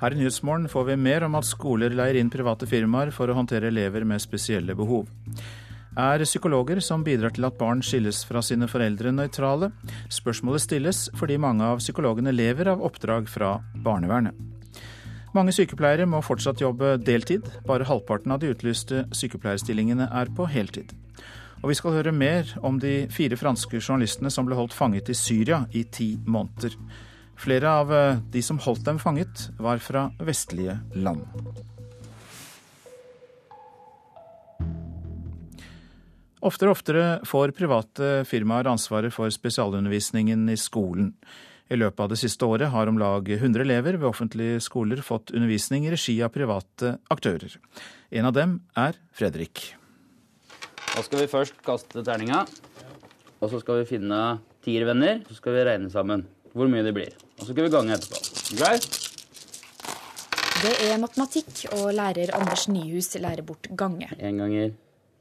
Her i Nyhetsmorgen får vi mer om at skoler leier inn private firmaer for å håndtere elever med spesielle behov. Er psykologer som bidrar til at barn skilles fra sine foreldre, nøytrale? Spørsmålet stilles fordi mange av psykologene lever av oppdrag fra barnevernet. Mange sykepleiere må fortsatt jobbe deltid. Bare halvparten av de utlyste sykepleierstillingene er på heltid. Og vi skal høre mer om de fire franske journalistene som ble holdt fanget i Syria i ti måneder. Flere av eh, de som holdt dem fanget, var fra vestlige land. Oftere og oftere får private firmaer ansvaret for spesialundervisningen i skolen. I løpet av det siste året har om lag 100 elever ved offentlige skoler fått undervisning i regi av private aktører. En av dem er Fredrik. Da skal vi først kaste terninga, og så skal vi finne tiervenner. Så skal vi regne sammen hvor mye det blir. Og så skal vi gange etterpå. Greit? Det er matematikk, og lærer Anders Nyhus lærer bort gange. Én ganger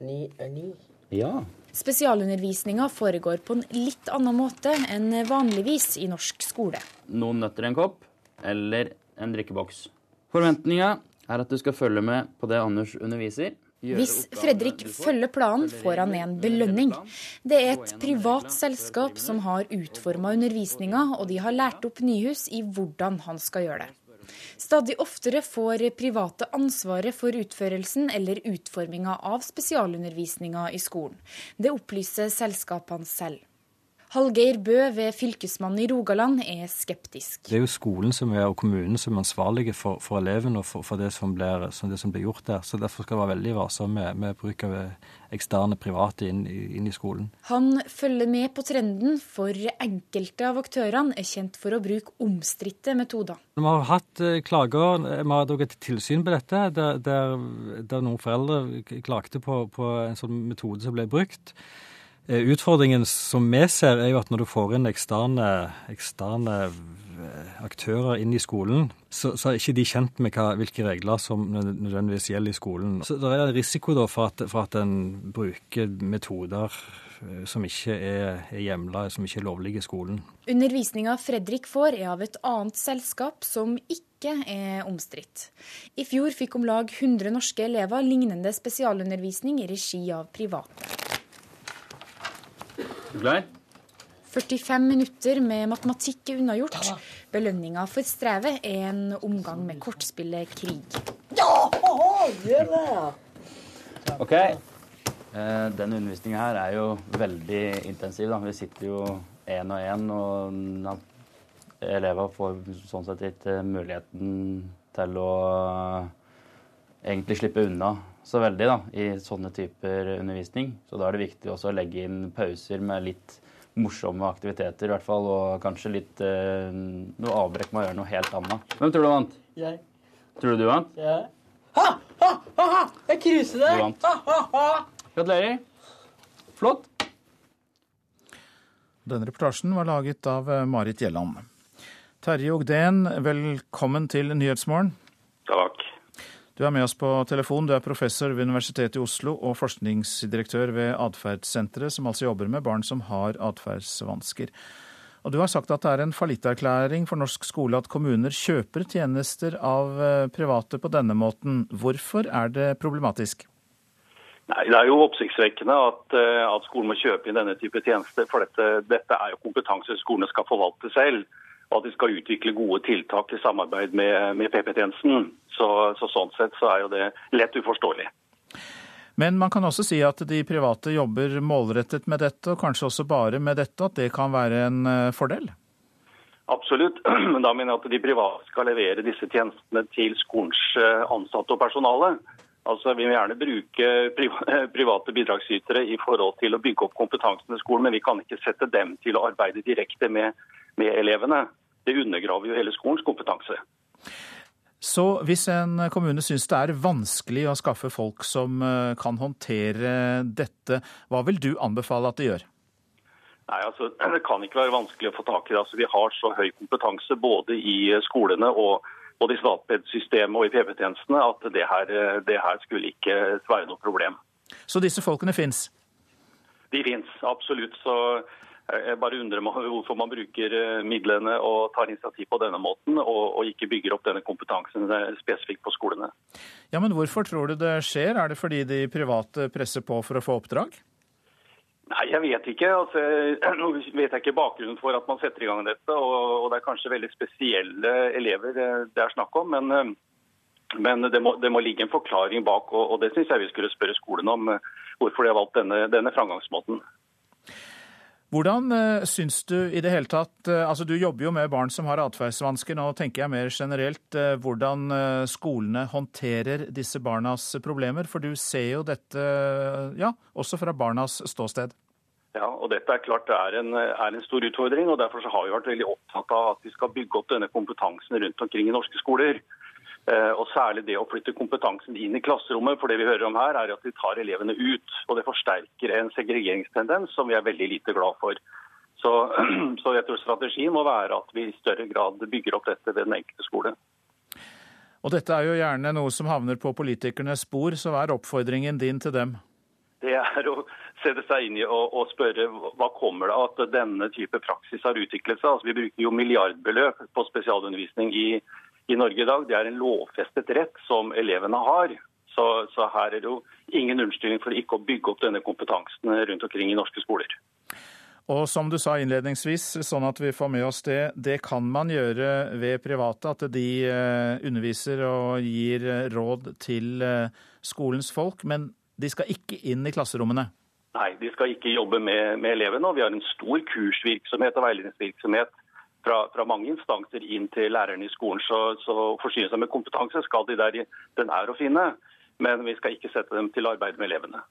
Ni er ni. Ja. Spesialundervisninga foregår på en litt annen måte enn vanligvis i norsk skole. Noen nøtter i en kopp eller en drikkeboks. Forventninga er at du skal følge med på det Anders underviser. Hvis Fredrik følger planen, får han en belønning. Det er et privat selskap som har utforma undervisninga, og de har lært opp Nyhus i hvordan han skal gjøre det. Stadig oftere får private ansvaret for utførelsen eller utforminga av spesialundervisninga i skolen. Det opplyser selskapene selv. Hallgeir Bø ved Fylkesmannen i Rogaland er skeptisk. Det er jo skolen som er, og kommunen som er ansvarlige for, for elevene og for, for det, som blir, som det, som blir, gjort der. Så Derfor skal vi være veldig varsomme med, med, bruk av eksterne private inn, inn, i skolen. Han følger med på trenden, for enkelte av aktørene er kjent for å bruke omstridte metoder. Vi har hatt eh, klager, vi har dog et tilsyn på dette, der, der, der noen foreldre klagde på, på en sånn metode som ble brukt. Eh, utfordringen som vi ser, er jo at når du får inn eksterne, eksterne eh, aktører inn i skolen, så, så, er ikke de kjent med hva, hvilke regler som nødvendigvis gjelder i skolen. Så det er risiko da for at, for at en bruker metoder eh, som ikke er, er hjemla, som ikke er lovlige i skolen. Undervisninga Fredrik får er av et annet selskap som ikke er omstridt. I fjor fikk om lag 100 norske elever lignende spesialundervisning i regi av private. Du klar? 45 minutter med matematikk er unnagjort. Belønninga for strevet er en omgang med kortspillet Krig. Ja, gjør det! OK. Eh, denne undervisninga her er jo veldig intensiv. Da. Vi sitter jo én og én, og elever får sånn sett ikke muligheten til å egentlig slippe unna så veldig da, i sånne typer undervisning. Så da er det viktig også å legge inn pauser med litt morsomme aktiviteter, i hvert fall, og kanskje litt eh, noe avbrekk med å gjøre noe helt annet. Hvem tror du vant? Jeg. Tror du du vant? Ja. Ha, ha, ha, ha. Jeg cruiser deg! Du vant. Ha, ha, ha. Gratulerer. Flott. Denne reportasjen var laget av eh, Marit Gjelland. Terje Ogden, velkommen til Nyhetsmorgen. Takk. Du er med oss på telefon. Du er professor ved Universitetet i Oslo og forskningsdirektør ved Atferdssenteret, som altså jobber med barn som har atferdsvansker. Og du har sagt at det er en fallitterklæring for norsk skole at kommuner kjøper tjenester av eh, private på denne måten. Hvorfor er det problematisk? Nei, Det er jo oppsiktsvekkende at, eh, at, skolen må kjøpe inn denne type tjenester. For dette, dette er jo kompetanse skolene skal forvalte selv og at de skal utvikle gode tiltak i samarbeid med, med PP-tjenesten. Så, så, sånn sett så er jo det lett uforståelig. Men man kan også si at de private jobber målrettet med dette, og kanskje også bare med dette, at det kan være en eh, fordel? Absolutt, men da mener jeg at de private skal levere disse tjenestene til skolens eh, ansatte og personale. Altså, Vi vil gjerne bruke private bidragsytere i forhold til å bygge opp kompetansen i skolen, men vi kan ikke sette dem til å arbeide direkte med, med elevene. Det undergraver jo hele skolens kompetanse. Så hvis en kommune syns det er vanskelig å skaffe folk som eh, kan håndtere dette, hva vil du anbefale at de gjør? Nei, altså, Det kan ikke være vanskelig å få tak i det. Altså, vi har så høy kompetanse både i skolene og både i Statped-systemet og i PP-tjenestene at det her, det her, skulle ikke være noe problem. Så disse folkene fins? De fins, absolutt. Så jeg bare undrer meg hvorfor man bruker eh, midlene og tar initiativ på denne måten, og, og ikke bygger opp denne kompetansen eh, spesifikt på skolene. Ja, Men hvorfor tror du det skjer? Er det fordi de private presser på for å få oppdrag? Nei, Jeg vet ikke. Altså, nå vet jeg ikke bakgrunnen for at man setter i gang dette. Og, og det er kanskje veldig spesielle elever eh, det er snakk om. Men, men det, må, det, må, ligge en forklaring bak, og, og det syns jeg vi skulle spørre skolen om. Hvorfor de har valgt denne, denne framgangsmåten. Hvordan uh, syns du i det hele tatt uh, Altså du jobber jo med barn som har atferdsvansker. Nå tenker jeg mer generelt uh, hvordan skolene håndterer disse barnas problemer. For du ser jo dette ja, også fra barnas ståsted. Ja, og dette er klart det er en, er en stor utfordring. og Derfor har vi vært veldig opptatt av at vi skal bygge opp denne kompetansen rundt omkring i norske skoler. Eh, og særlig det å flytte kompetansen inn i klasserommet. For det vi hører om her, er at vi tar elevene ut. Og det forsterker en segregeringstendens som vi er veldig lite glad for. Så, så jeg tror strategien må være at vi i større grad bygger opp dette ved den enkelte skole. Og dette er jo gjerne noe som havner på politikernes spor, så hva er oppfordringen din til dem? Det er å sette seg inn i og, og spørre hva kommer det av at denne type praksis har utviklet seg. Altså, vi bruker jo milliardbeløp på spesialundervisning i i Norge i dag, det er en lovfestet rett som elevene har. Så, så her er det jo ingen unnskyldning for ikke å bygge opp denne kompetansen rundt omkring i norske skoler. Og som du sa innledningsvis, sånn at vi får med oss det, det kan man gjøre ved private, at de eh, underviser og gir eh, råd til eh, skolens folk, men de skal ikke inn i klasserommene? Nei, de skal ikke jobbe med, med elevene. og Vi har en stor kursvirksomhet og veiledningsvirksomhet fra, fra, mange instanser inn til lærerne i skolen. Så, så forsyne seg med kompetanse skal de der den er å finne men vi skal ikke sette dem til arbeid med elevene.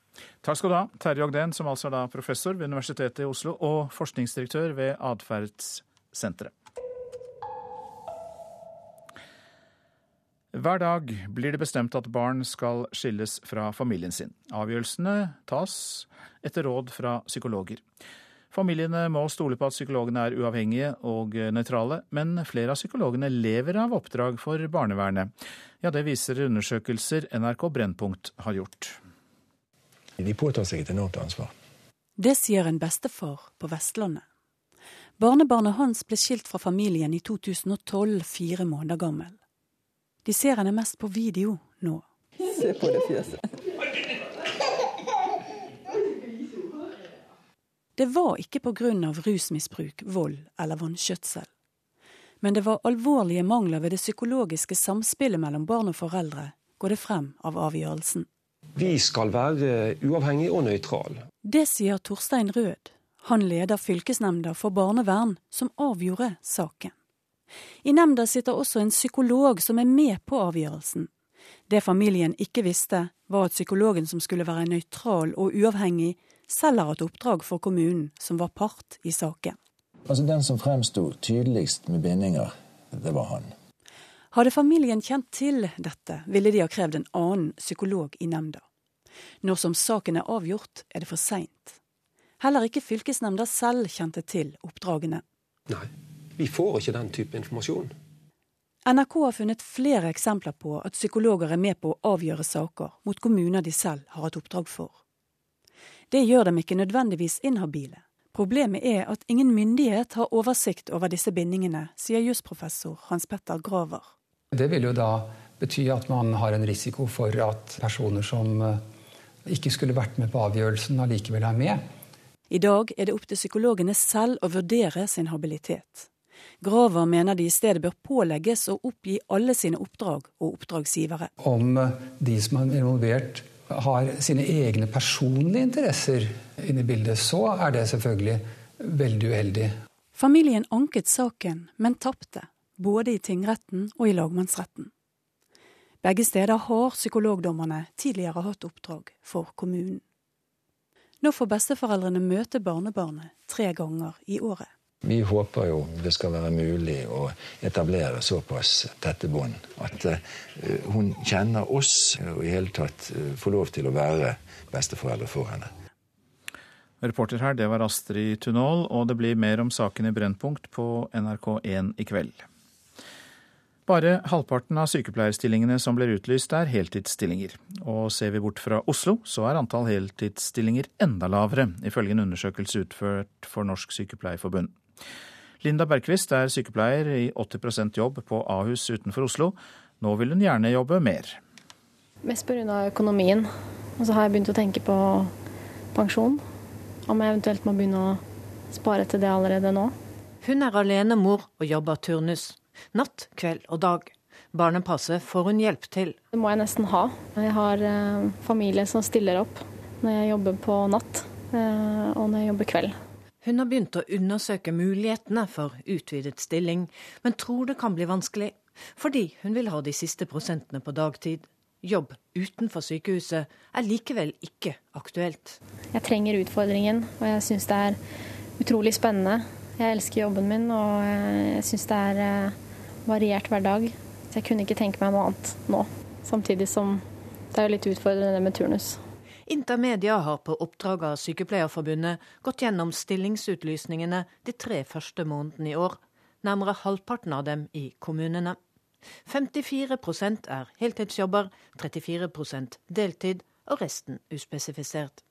Takk skal du ha, Terje Ogden, som altså er da professor ved Universitetet i Oslo og forskningsdirektør ved Atferdssenteret. Hver dag blir det bestemt at barn skal skilles fra familien sin. Avgjørelsene tas etter råd fra psykologer. Familiene må stole på at psykologene er uavhengige og nøytrale, men flere av psykologene lever av oppdrag for barnevernet. Ja, Det viser undersøkelser NRK Brennpunkt har gjort. De påtar seg et enormt ansvar. Det sier en bestefar på Vestlandet. Barnebarnet hans ble skilt fra familien i 2012, fire måneder gammel. De ser henne mest på video nå. Se på det fjeset. Det var ikke av rusmisbruk, vold eller vanskjøtsel. Men det var alvorlige mangler ved det psykologiske samspillet mellom barn og foreldre, går det frem av avgjørelsen. Vi skal være uavhengige og nøytrale. Det sier Torstein Rød. Han leder fylkesnemnda for barnevern, som avgjorde saken. I nemnda sitter også en psykolog som er med på avgjørelsen. Det familien ikke visste, var at psykologen som skulle være nøytral og uavhengig, selv har hatt oppdrag for kommunen, som var part i saken. Altså Den som fremsto tydeligst med bindinger, det var han. Hadde familien kjent til dette, ville de ha krevd en annen psykolog i nemnda. Når som saken er avgjort, er det for seint. Heller ikke fylkesnemnda selv kjente til oppdragene. Nei, vi får ikke den type informasjon. NRK har funnet flere eksempler på at psykologer er med på å avgjøre saker mot kommuner de selv har hatt oppdrag for. Det gjør dem ikke nødvendigvis inhabile. Problemet er at ingen myndighet har oversikt over disse bindingene, sier jusprofessor Hans Petter Graver. Det vil jo da bety at man har en risiko for at personer som eh, ikke skulle vært med på avgjørelsen, allikevel er med. I dag er det opp til psykologene selv å vurdere sin habilitet. Graver mener de i stedet bør pålegges å oppgi alle sine oppdrag og oppdragsgivere. Om eh, de som er involvert har sine egne personlige interesser inne i bildet, så er det selvfølgelig veldig uheldig. Familien anket saken, men tapte, både i tingretten og i lagmannsretten. Begge steder har psykologdommerne tidligere hatt oppdrag for kommunen. Nå får besteforeldrene møte barnebarnet tre ganger i året. Vi håper jo det skal være mulig å etablere såpass tette bånd at uh, hun kjenner oss og i hele tatt uh, får lov til å være besteforeldre for henne. Reporter her, det var Astrid Tunål, og det blir mer om saken i Brennpunkt på NRK1 i kveld. Bare halvparten av sykepleierstillingene som blir utlyst, er heltidsstillinger. Og ser vi bort fra Oslo, så er antall heltidsstillinger enda lavere, ifølge en undersøkelse utført for Norsk Sykepleierforbund. Linda Bergquist er sykepleier i 80% jobb på Ahus utenfor Oslo. Nå vil hun gjerne jobbe mer. Mest pga. økonomien. Og så har jeg begynt å tenke på pensjon. Om jeg eventuelt må begynne å spare til det allerede nå. Hun er alenemor og jobber turnus. Natt, kveld og dag. Barnepasset får hun hjelp til. Det må jeg nesten ha. Jeg har eh, familie som stiller opp når jeg jobber på natt eh, og når jeg jobber kveld. Hun har begynt å undersøke mulighetene for utvidet stilling, men tror det kan bli vanskelig. Fordi hun vil ha de siste prosentene på dagtid. Jobb utenfor sykehuset er likevel ikke aktuelt. Jeg trenger utfordringen, og jeg syns det er utrolig spennende. Jeg elsker jobben min, og jeg syns det er eh, variert hver dag. Så jeg kunne ikke tenke meg noe annet nå. Samtidig som det er litt utfordrende med turnus. Intermedia har på oppdrag av Sykepleierforbundet gått gjennom stillingsutlysningene de tre første månedene i år, nærmere halvparten av dem i kommunene. 54% er heltidsjobber, 34% deltid og resten uspesifisert.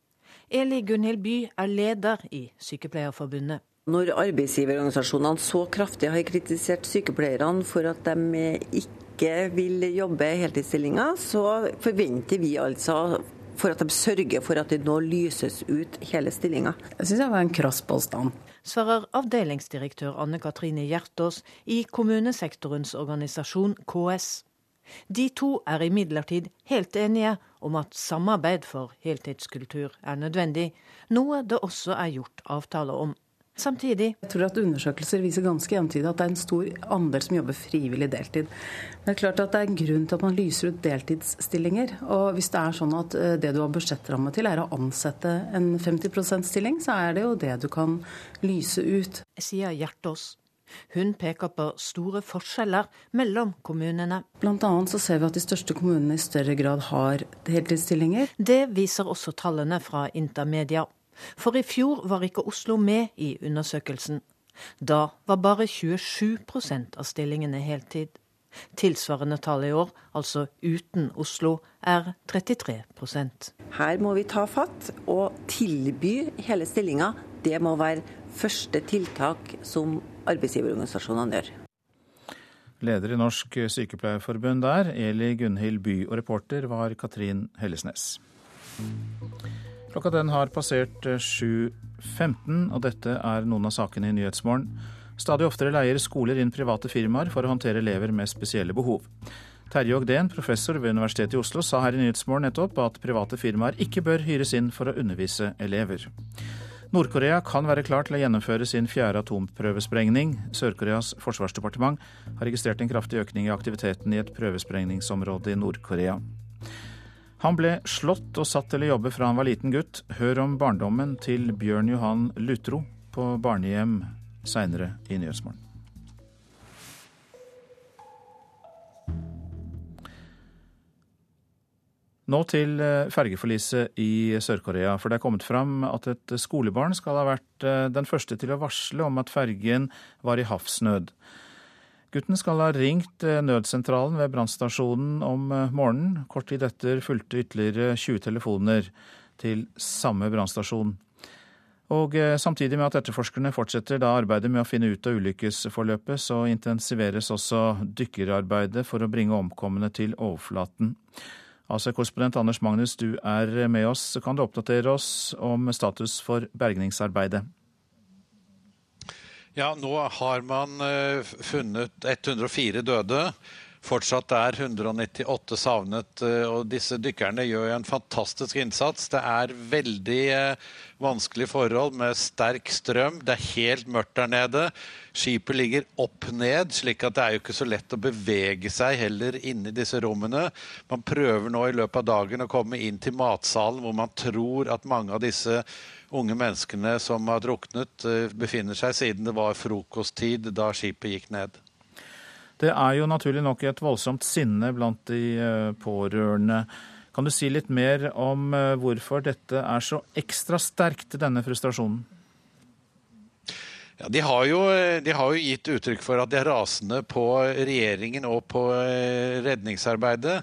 Eli Gunhild By er leder i Sykepleierforbundet. Når arbeidsgiverorganisasjonene så kraftig har kritisert sykepleierne for at de ikke vil jobbe heltidsstillinger, så forventer vi altså for at de sørger for at det nå lyses ut hele stillinga. Jeg syns det var en krass påstand. Svarer avdelingsdirektør Anne Katrine Hjertås i kommunesektorens organisasjon KS. De to er imidlertid helt enige om at samarbeid for heltidskultur er nødvendig, noe det også er gjort avtaler om. Samtidig Jeg tror at Undersøkelser viser ganske entydig at det er en stor andel som jobber frivillig deltid. Men det er klart at det er en grunn til at man lyser ut deltidsstillinger. Og hvis det er sånn at eh, det du har budsjettramme til er å ansette en 50 %-stilling, så er det jo det du kan lyse ut. Sier Hjertås. Hun peker på store forskjeller mellom kommunene. Blant annet så ser vi at de største kommunene i større grad har heltidsstillinger. Det viser også tallene fra Intermedia. For i fjor var ikke Oslo med i undersøkelsen. Da var bare 27 av stillingene heltid. Tilsvarende tall i år, altså uten Oslo, er 33% Her må vi ta fatt og tilby hele stillinga. Det må være første tiltak som arbeidsgiverorganisasjonene gjør. Leder i Norsk Sykepleierforbund der, Eli Gunhild By, og reporter var Katrin Hellesnes. Klokka den har passert 7.15, og dette er noen av sakene i Nyhetsmorgen. Stadig oftere leier skoler inn private firmaer for å håndtere elever med spesielle behov. Terje Ogden, professor ved Universitetet i Oslo, sa her i Nyhetsmorgen nettopp at private firmaer ikke bør hyres inn for å undervise elever. Nord-Korea kan være klar til å gjennomføre sin fjerde atomprøvesprengning. Sør-Koreas forsvarsdepartement har registrert en kraftig økning i aktiviteten i et prøvesprengningsområde i Nord-Korea. Han ble slått og satt til å jobbe fra han var liten gutt. Hør om barndommen til Bjørn Johan Lutro på barnehjem seinere i Nyhetsmorgen. Nå til eh, fergeforliset i Sør-Korea. For det er kommet fram at et skolebarn skal ha vært eh, den første til å varsle om at fergen var i havsnød. Gutten skal ha ringt eh, nødsentralen ved brannstasjonen om morgenen. Kort tid etter fulgte ytterligere 20 telefoner til samme brannstasjon. Og samtidig med at etterforskerne fortsetter da arbeidet med å finne ut av ulykkesforløpet, så intensiveres også dykkerarbeidet for å bringe omkomne til overflaten. AC-korrespondent Anders Magnus, du er med oss. Kan du oppdatere oss om status for bergningsarbeidet? Ja, nå har man eh, funnet 104 døde. Fortsatt er 198 savnet, eh, og disse dykkerne gjør en fantastisk innsats. Det er veldig eh, vanskelige forhold med sterk strøm. Det er helt mørkt der nede. Skipet ligger opp ned, slik at det er jo ikke så lett å bevege seg heller inni disse rommene. Man prøver nå i løpet av dagen å komme inn til matsalen, hvor man tror at mange av disse unge menneskene som har druknet, eh, befinner seg, siden det var frokosttid da skipet gikk ned. Det er jo naturlig nok et voldsomt sinne blant de eh, pårørende. Kan du si litt mer om eh, hvorfor dette er så ekstra sterkt, denne frustrasjonen? Ja, de, har jo, de har jo gitt uttrykk for at de er rasende på regjeringen og på eh, redningsarbeidet.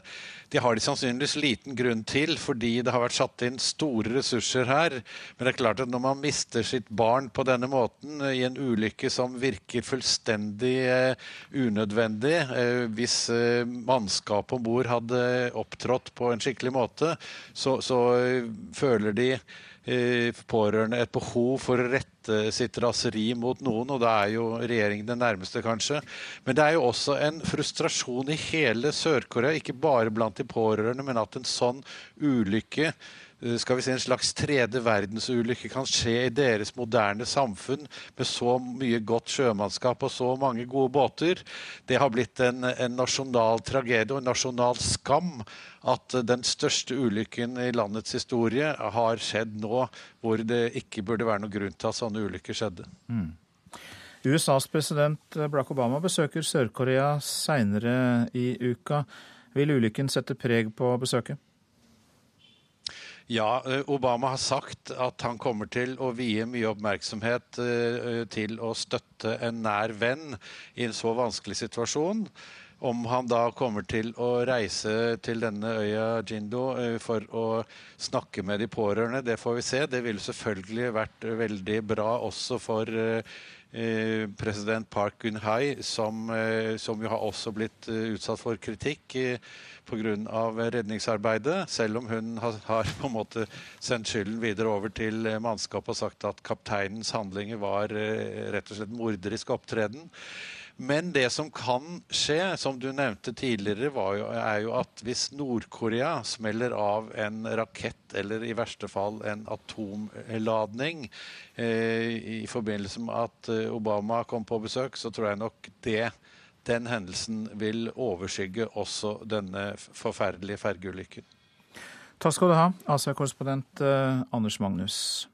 De har de sannsynligvis liten grunn til, fordi det har vært satt inn store ressurser her. Men det er klart at når man mister sitt barn på denne måten, i en ulykke som virker fullstendig eh, unødvendig, eh, hvis eh, mannskapet om bord hadde opptrådt på en skikkelig måte, så, så eh, føler de eh, pårørende et behov for å rette sitt raseri mot noen, og da er jo regjeringen den nærmeste, kanskje. Men det er jo også en frustrasjon i hele Sør-Korea, ikke bare blant de pårørende, men at en sånn ulykke skal vi si en slags tredje verdensulykke kan skje i deres moderne samfunn med så mye godt sjømannskap og så mange gode båter. Det har blitt en, en nasjonal tragedie og en nasjonal skam at den største ulykken i landets historie har skjedd nå, hvor det ikke burde være noen grunn til at sånne ulykker skjedde. Mm. USAs president Barack Obama besøker Sør-Korea seinere i uka. Vil ulykken sette preg på besøket? Ja, eh, Obama har sagt at han kommer til å vie mye oppmerksomhet eh, til å støtte en nær venn i en så vanskelig situasjon. Om han da kommer til å reise til denne øya Jindo eh, for å snakke med de pårørende, det får vi se. Det ville selvfølgelig vært veldig bra også for eh, president Park Geun-hai, som, som, jo har også blitt utsatt for kritikk pga. redningsarbeidet, selv om hun har, har, på en måte sendt skylden videre over til mannskapet og sagt at kapteinens handlinger var rett og slett morderisk opptreden. Men det som kan skje, som du nevnte tidligere, jo, er jo at hvis Nord-Korea smeller av en rakett, eller i verste fall en atomladning, eh, i forbindelse med at eh, Obama kom på besøk, så tror jeg nok det den hendelsen vil overskygge også denne forferdelige fergeulykken. Takk skal du ha, Asia-korrespondent eh, Anders Magnus.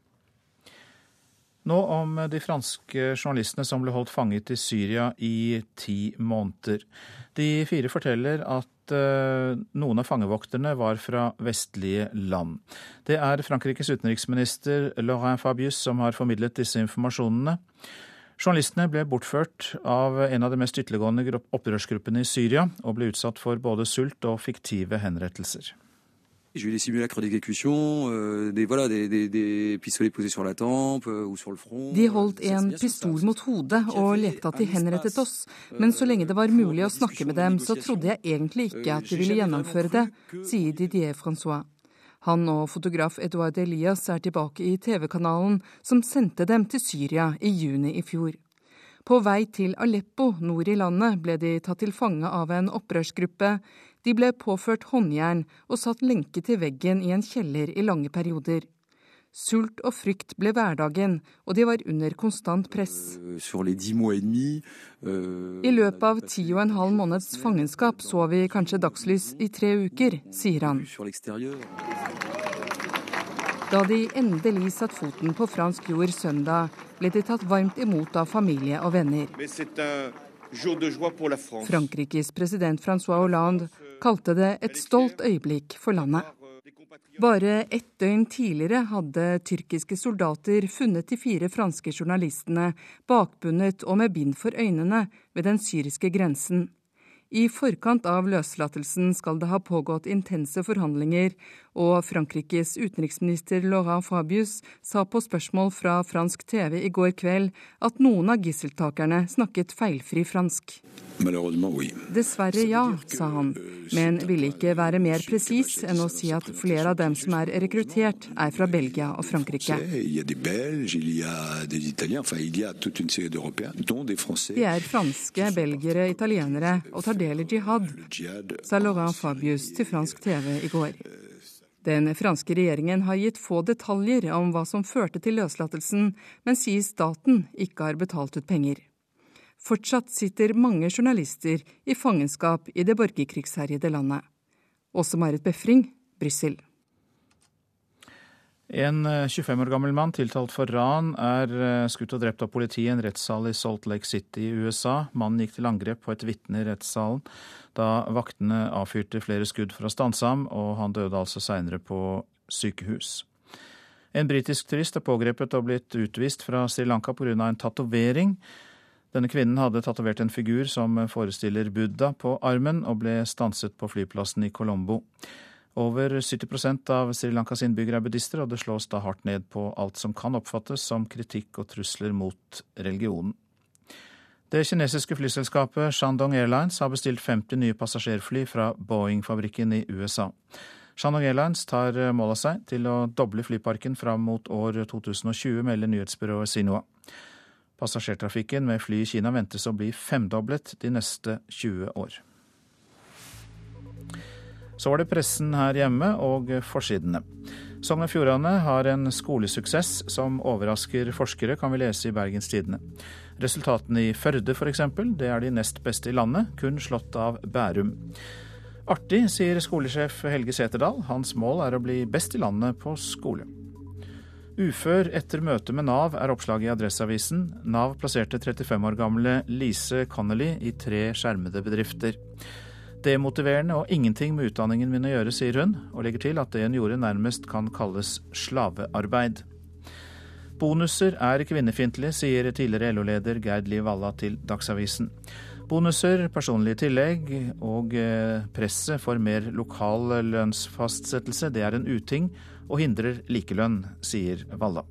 Nå om de franske journalistene som ble holdt fanget i Syria i ti måneder. De fire forteller at uh, noen av fangevokterne var fra vestlige land. Det er Frankrikes utenriksminister Laurent Fabius som har formidlet disse informasjonene. Journalistene ble bortført av en av de mest ytterliggående opprørsgruppene i Syria, og ble utsatt for både sult og fiktive henrettelser. Euh, des, voilà, des, des, des, pistolets posés sur la tempe euh, ou sur le front. De holdt en pistol mot hodet og lekte at de henrettet oss, men så lenge det var mulig å snakke med dem, så trodde jeg egentlig ikke at de ville gjennomføre det, sier Didier Francois. Han og fotograf Edouard Elias er tilbake i TV-kanalen som sendte dem til Syria i juni i fjor. På vei til Aleppo nord i landet ble de tatt til fange av en opprørsgruppe. De ble påført håndjern og satt lenke til veggen i en kjeller i lange perioder. Sult og frykt ble hverdagen, og de var under konstant press. Euh, I løpet av ti og en halv måneds fangenskap så vi kanskje dagslys i tre uker, sier han. Da de endelig satt foten på fransk jord søndag, ble de tatt varmt imot av familie og venner. Frankrikes president Francois Hollande kalte det et stolt øyeblikk for landet. Bare ett døgn tidligere hadde tyrkiske soldater funnet de fire franske journalistene bakbundet og med bind for øynene ved den syriske grensen. I forkant av løslatelsen skal det ha pågått intense forhandlinger, og Frankrikes utenriksminister Laurent Fabius sa på spørsmål fra fransk TV i går kveld at noen av gisseltakerne snakket feilfri fransk. Dessverre ja, sa han, men ville ikke være mer presis enn å si at flere av dem som er rekruttert, er fra Belgia og Frankrike. De er franske, belgere, italienere og tar del i jihad, sa Laurent Fabius til fransk TV i går. Den franske regjeringen har gitt få detaljer om hva som førte til løslatelsen, men sier staten ikke har betalt ut penger. Fortsatt sitter mange journalister i fangenskap i det borgerkrigsherjede landet. Også Marit Befring, Brussel. En 25 eh, år gammel mann tiltalt for ran er eh, skutt og drept av politiet i en rettssal i Salt Lake City i USA. Mannen gikk til angrep på et vitne i rettssalen da vaktene avfyrte flere skudd for å stanse ham, og han døde altså seinere på sykehus. En britisk turist er pågrepet og blitt utvist fra Sri Lanka pga. en tatovering. Denne kvinnen hadde tatovert en figur som forestiller Buddha på armen, og ble stanset på flyplassen i Colombo. Over 70% av Sri Lankas innbyggere er buddhister, og det slås da hardt ned på alt som kan oppfattes som kritikk og trusler mot religionen. Det kinesiske flyselskapet Shandong Airlines har bestilt 50 nye passasjerfly fra Boeing-fabrikken i USA. Shandong Airlines tar mål av seg til å doble flyparken fram mot år 2020, melder nyhetsbyrået Sinua. Passasjertrafikken med fly i Kina ventes å bli femdoblet de neste 20 år. Så var det pressen her hjemme og forsidene. Sogn og Fjordane har en skolesuksess som overrasker forskere, kan vi lese i Bergens Tidende. Resultatene i Førde f.eks., det er de nest beste i landet, kun slått av Bærum. Artig, sier skolesjef Helge Seterdal. Hans mål er å bli best i landet på skole. Ufør etter møte med Nav er oppslaget i Adresseavisen. Nav plasserte 35 år gamle Lise Connolly i tre skjermede bedrifter. Demotiverende og ingenting med utdanningen min å gjøre, sier hun, og legger til at det hun gjorde nærmest kan kalles slavearbeid. Bonuser er kvinnefiendtlig, sier tidligere LO-leder Gerd Liv Valla til Dagsavisen. Bonuser, personlige tillegg og eh, presset for mer lokal lønnsfastsettelse, det er en uting og hindrer likelønn, sier Valla.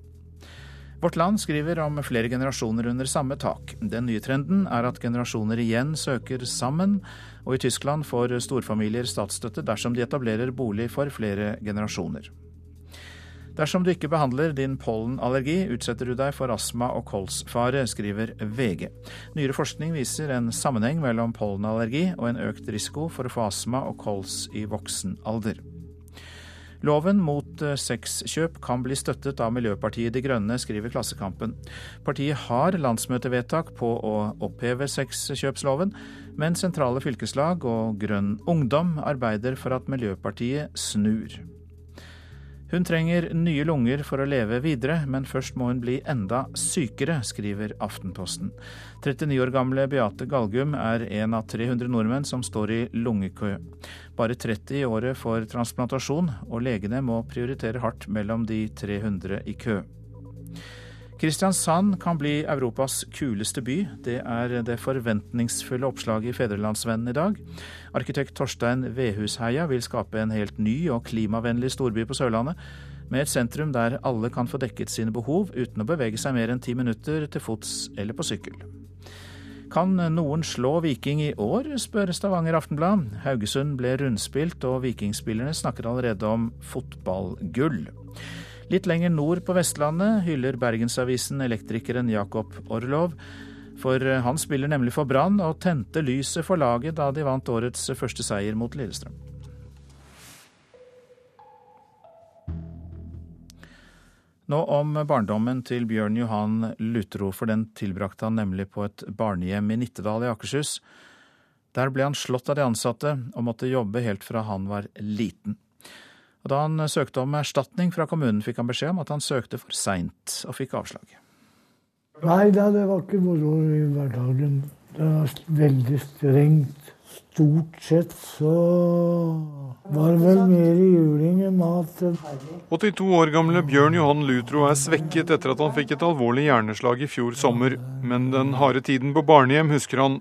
Vårt Land skriver om flere generasjoner under samme tak. Den nye trenden er at generasjoner igjen søker sammen, og i Tyskland får storfamilier statsstøtte dersom de etablerer bolig for flere generasjoner. Dersom du ikke behandler din pollenallergi, utsetter du deg for astma- og kolsfare, skriver VG. Nyere forskning viser en sammenheng mellom pollenallergi og en økt risiko for å få astma og kols i voksen alder. Loven mot eh, sexkjøp kan bli støttet av Miljøpartiet De Grønne, skriver Klassekampen. Partiet har landsmøtevedtak på å oppheve sexkjøpsloven, men sentrale fylkeslag og Grønn Ungdom arbeider for at Miljøpartiet snur. Hun trenger nye lunger for å leve videre, men først må hun bli enda sykere, skriver Aftenposten. 39 år gamle Beate Galgum er en av 300 nordmenn som står i lungekø. Bare 30 i året får transplantasjon, og legene må prioritere hardt mellom de 300 i kø. Kristiansand kan bli Europas kuleste by. Det er det forventningsfulle oppslaget i Fedrelandsvennen i dag. Arkitekt Torstein Vehusheia vil skape en helt ny og klimavennlig storby på Sørlandet, med et sentrum der alle kan få dekket sine behov uten å bevege seg mer enn ti minutter til fots eller på sykkel. Kan noen slå Viking i år, spør Stavanger Aftenblad. Haugesund ble rundspilt, og vikingspillerne snakker allerede om fotballgull. Litt lenger nord på Vestlandet hyller Bergensavisen elektrikeren Jakob Orlov. For han spiller nemlig for Brann og tente lyset for laget da de vant årets første seier mot Lillestrøm. Nå om barndommen til Bjørn Johan Lutro, for den tilbrakte han nemlig på et barnehjem i Nittedal i Akershus. Der ble han slått av de ansatte og måtte jobbe helt fra han var liten. Og da han søkte om erstatning fra kommunen, fikk han beskjed om at han søkte for seint, og fikk avslag. Nei da, det var ikke moro i hverdagen. Det var veldig strengt. Stort sett så var det vel mer juling enn mat. 82 år gamle Bjørn Johan Lutro er svekket etter at han fikk et alvorlig hjerneslag i fjor sommer. Men den harde tiden på barnehjem husker han,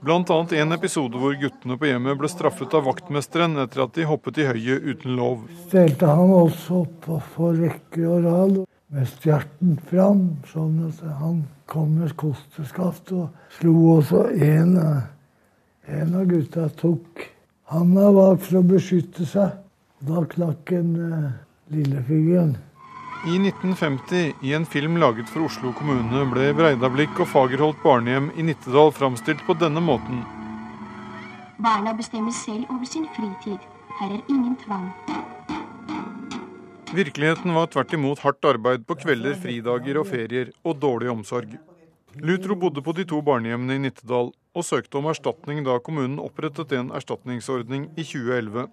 Bl.a. en episode hvor guttene på hjemmet ble straffet av vaktmesteren etter at de hoppet i høyet uten lov. Stelte han også opp for rekke og rad med stjerten fram, sånn at han kom med kosteskaft og slo også en, en av gutta tok handa bak for å beskytte seg. Da knakk en uh, lillefingeren. I 1950, i en film laget for Oslo kommune, ble Breidablikk og Fagerholt barnehjem i Nittedal framstilt på denne måten. Barna bestemmer selv over sin fritid. Her er ingen tvang. Virkeligheten var tvert imot hardt arbeid på kvelder, fridager og ferier, og dårlig omsorg. Lutro bodde på de to barnehjemmene i Nittedal, og søkte om erstatning da kommunen opprettet en erstatningsordning i 2011.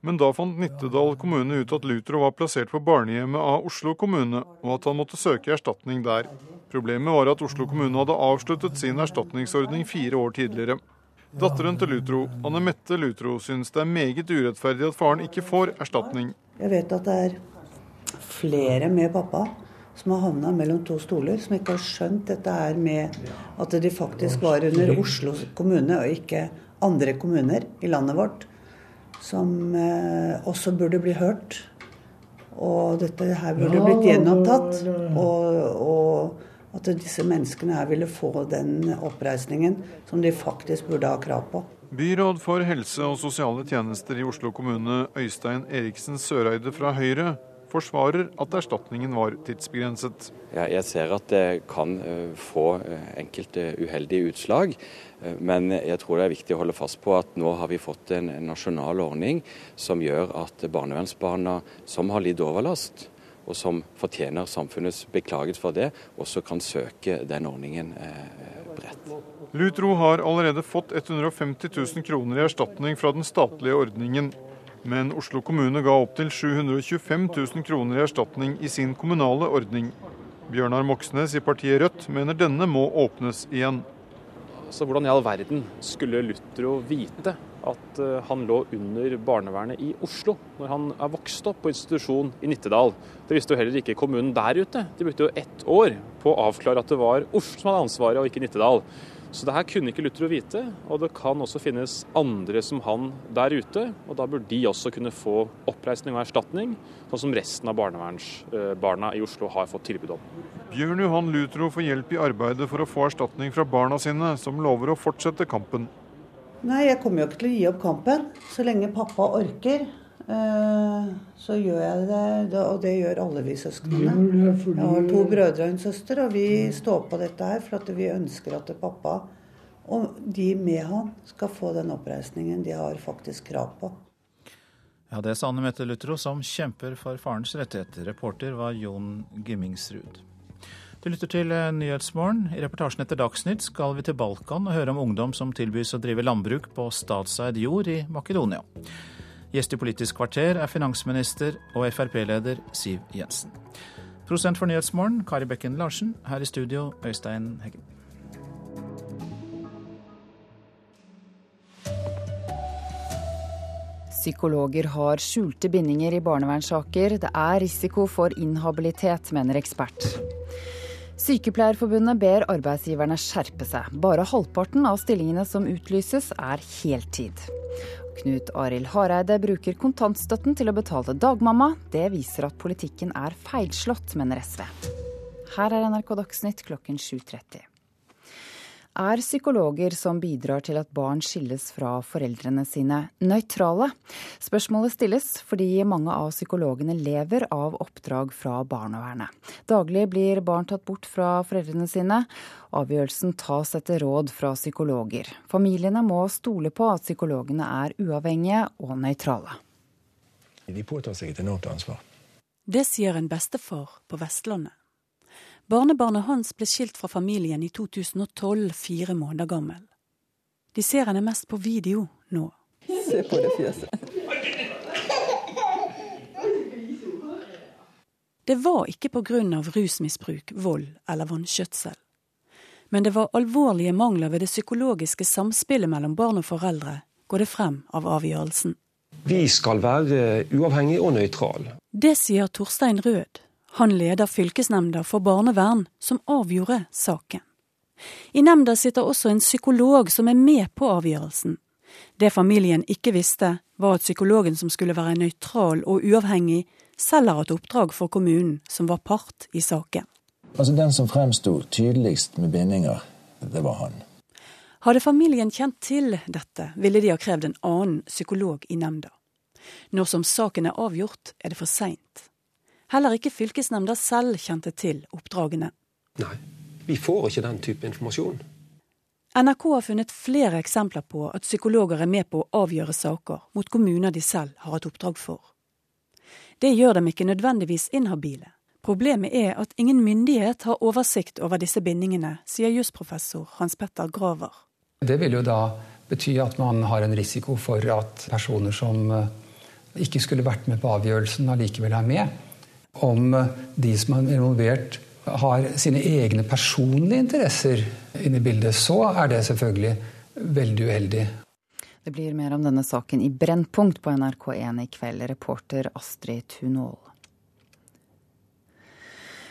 Men da fant Nittedal kommune ut at Lutro var plassert på barnehjemmet av Oslo kommune, og at han måtte søke erstatning der. Problemet var at Oslo kommune hadde avsluttet sin erstatningsordning fire år tidligere. Datteren til Lutro, Anne Mette Lutro, syns det er meget urettferdig at faren ikke får erstatning. Jeg vet at det er flere med pappa som har havna mellom to stoler, som ikke har skjønt dette her med at de faktisk var under Oslo kommune og ikke andre kommuner i landet vårt som eh, også burde bli hørt. Og dette her burde blitt gjenopptatt. Og, og at disse menneskene her ville få den oppreisningen som de faktisk burde ha krav på. Byråd for helse og sosiale tjenester i Oslo kommune, Øystein Eriksen Søreide fra Høyre, forsvarer at erstatningen var tidsbegrenset. Ja, jeg ser at det kan uh, få uh, enkelte uheldige utslag. Uh, men jeg tror det er viktig å holde fast på at nå har vi fått en, nasjonal ordning som gjør at barnevernsbarna som har lidd overlast, og som fortjener samfunnets beklaget for det, også kan søke den ordningen bredt. Lutro har allerede fått 150 000 kroner i erstatning fra den statlige ordningen men Oslo kommune ga opptil 725 000 kroner i erstatning i sin kommunale ordning. Bjørnar Moxnes i partiet Rødt mener denne må åpnes igjen. Så Hvordan i all verden skulle Lutro vite at eh, han lå under barnevernet i Oslo, når han er vokst opp på institusjon i Nittedal? Det visste jo heller ikke kommunen der ute. De brukte jo ett år på å avklare at det var Oslo som hadde ansvaret, og ikke Nittedal. Så det her kunne ikke Lutro vite, og det kan også finnes andre som han der ute. Og da burde de også kunne få oppreisning og erstatning, sånn som resten av barnevernsbarna i Oslo har fått tilbud om. Bjørn Johan Lutro får hjelp i arbeidet for å få erstatning fra barna sine, som lover å fortsette kampen. Nei, jeg kommer jo ikke til å gi opp kampen. Så lenge pappa orker, så gjør jeg det. Og det gjør alle vi søsknene. Jeg har to brødre og en søster, og vi står på dette her for at vi ønsker at pappa og de med han skal få den oppreisningen de har faktisk krav på. Ja, Det sa Anne Mette Lutro, som kjemper for farens rettigheter. Reporter var Jon Gimmingsrud. Du lytter til eh, Nyhetsmorgen. I reportasjen etter Dagsnytt skal vi til Balkan og høre om ungdom som tilbys å drive landbruk på statseid jord i Makedonia. Gjest i Politisk kvarter er finansminister og Frp-leder Siv Jensen. Prosent for Nyhetsmorgen, Kari Bekken Larsen. Her i studio, Øystein Heggen. Psykologer har skjulte bindinger i barnevernssaker. Det er risiko for inhabilitet, mener ekspert. Sykepleierforbundet ber arbeidsgiverne skjerpe seg. Bare halvparten av stillingene som utlyses, er heltid. Knut Arild Hareide bruker kontantstøtten til å betale dagmamma. Det viser at politikken er feilslått, mener SV. Her er NRK Dagsnytt klokken 7.30 er psykologer som bidrar til at barn skilles fra foreldrene sine, nøytrale? Spørsmålet stilles fordi mange av psykologene lever av oppdrag fra barnevernet. Daglig blir barn tatt bort fra foreldrene sine. Avgjørelsen tas etter råd fra psykologer. Familiene må stole på at psykologene er uavhengige og nøytrale. De påtar seg et enormt ansvar. Det sier en bestefar på Vestlandet. Barnebarnet hans ble skilt fra familien i 2012, fire måneder gammel. De ser henne mest på video nå. Se på det fjeset. Det var ikke av rusmisbruk, vold eller vanskjøtsel. Men det var alvorlige mangler ved det psykologiske samspillet mellom barn og foreldre, går det frem av avgjørelsen. Vi skal være uavhengige og nøytrale. Det sier Torstein Rød, han leder fylkesnemnda for barnevern, som avgjorde saken. I nemnda sitter også en psykolog som er med på avgjørelsen. Det familien ikke visste, var at psykologen som skulle være nøytral og uavhengig, selv har et oppdrag for kommunen, som var part i saken. Altså Den som fremsto tydeligst med bindinger, det var han. Hadde familien kjent til dette, ville de ha krevd en annen psykolog i nemnda. Når som saken er avgjort, er det for seint. Heller ikke fylkesnemnda selv kjente til oppdragene. Nei, vi får ikke den type informasjon. NRK har funnet flere eksempler på at psykologer er med på å avgjøre saker mot kommuner de selv har et oppdrag for. Det gjør dem ikke nødvendigvis inhabile. Problemet er at ingen myndighet har oversikt over disse bindingene, sier jusprofessor Hans Petter Graver. Det vil jo da bety at man har en risiko for at personer som eh, ikke skulle vært med på avgjørelsen, allikevel er med om de som er involvert, har sine egne personlige interesser inne i bildet, så er det selvfølgelig veldig uheldig. Det blir mer om denne saken i Brennpunkt på NRK1 i kveld. Reporter Astrid Tunål.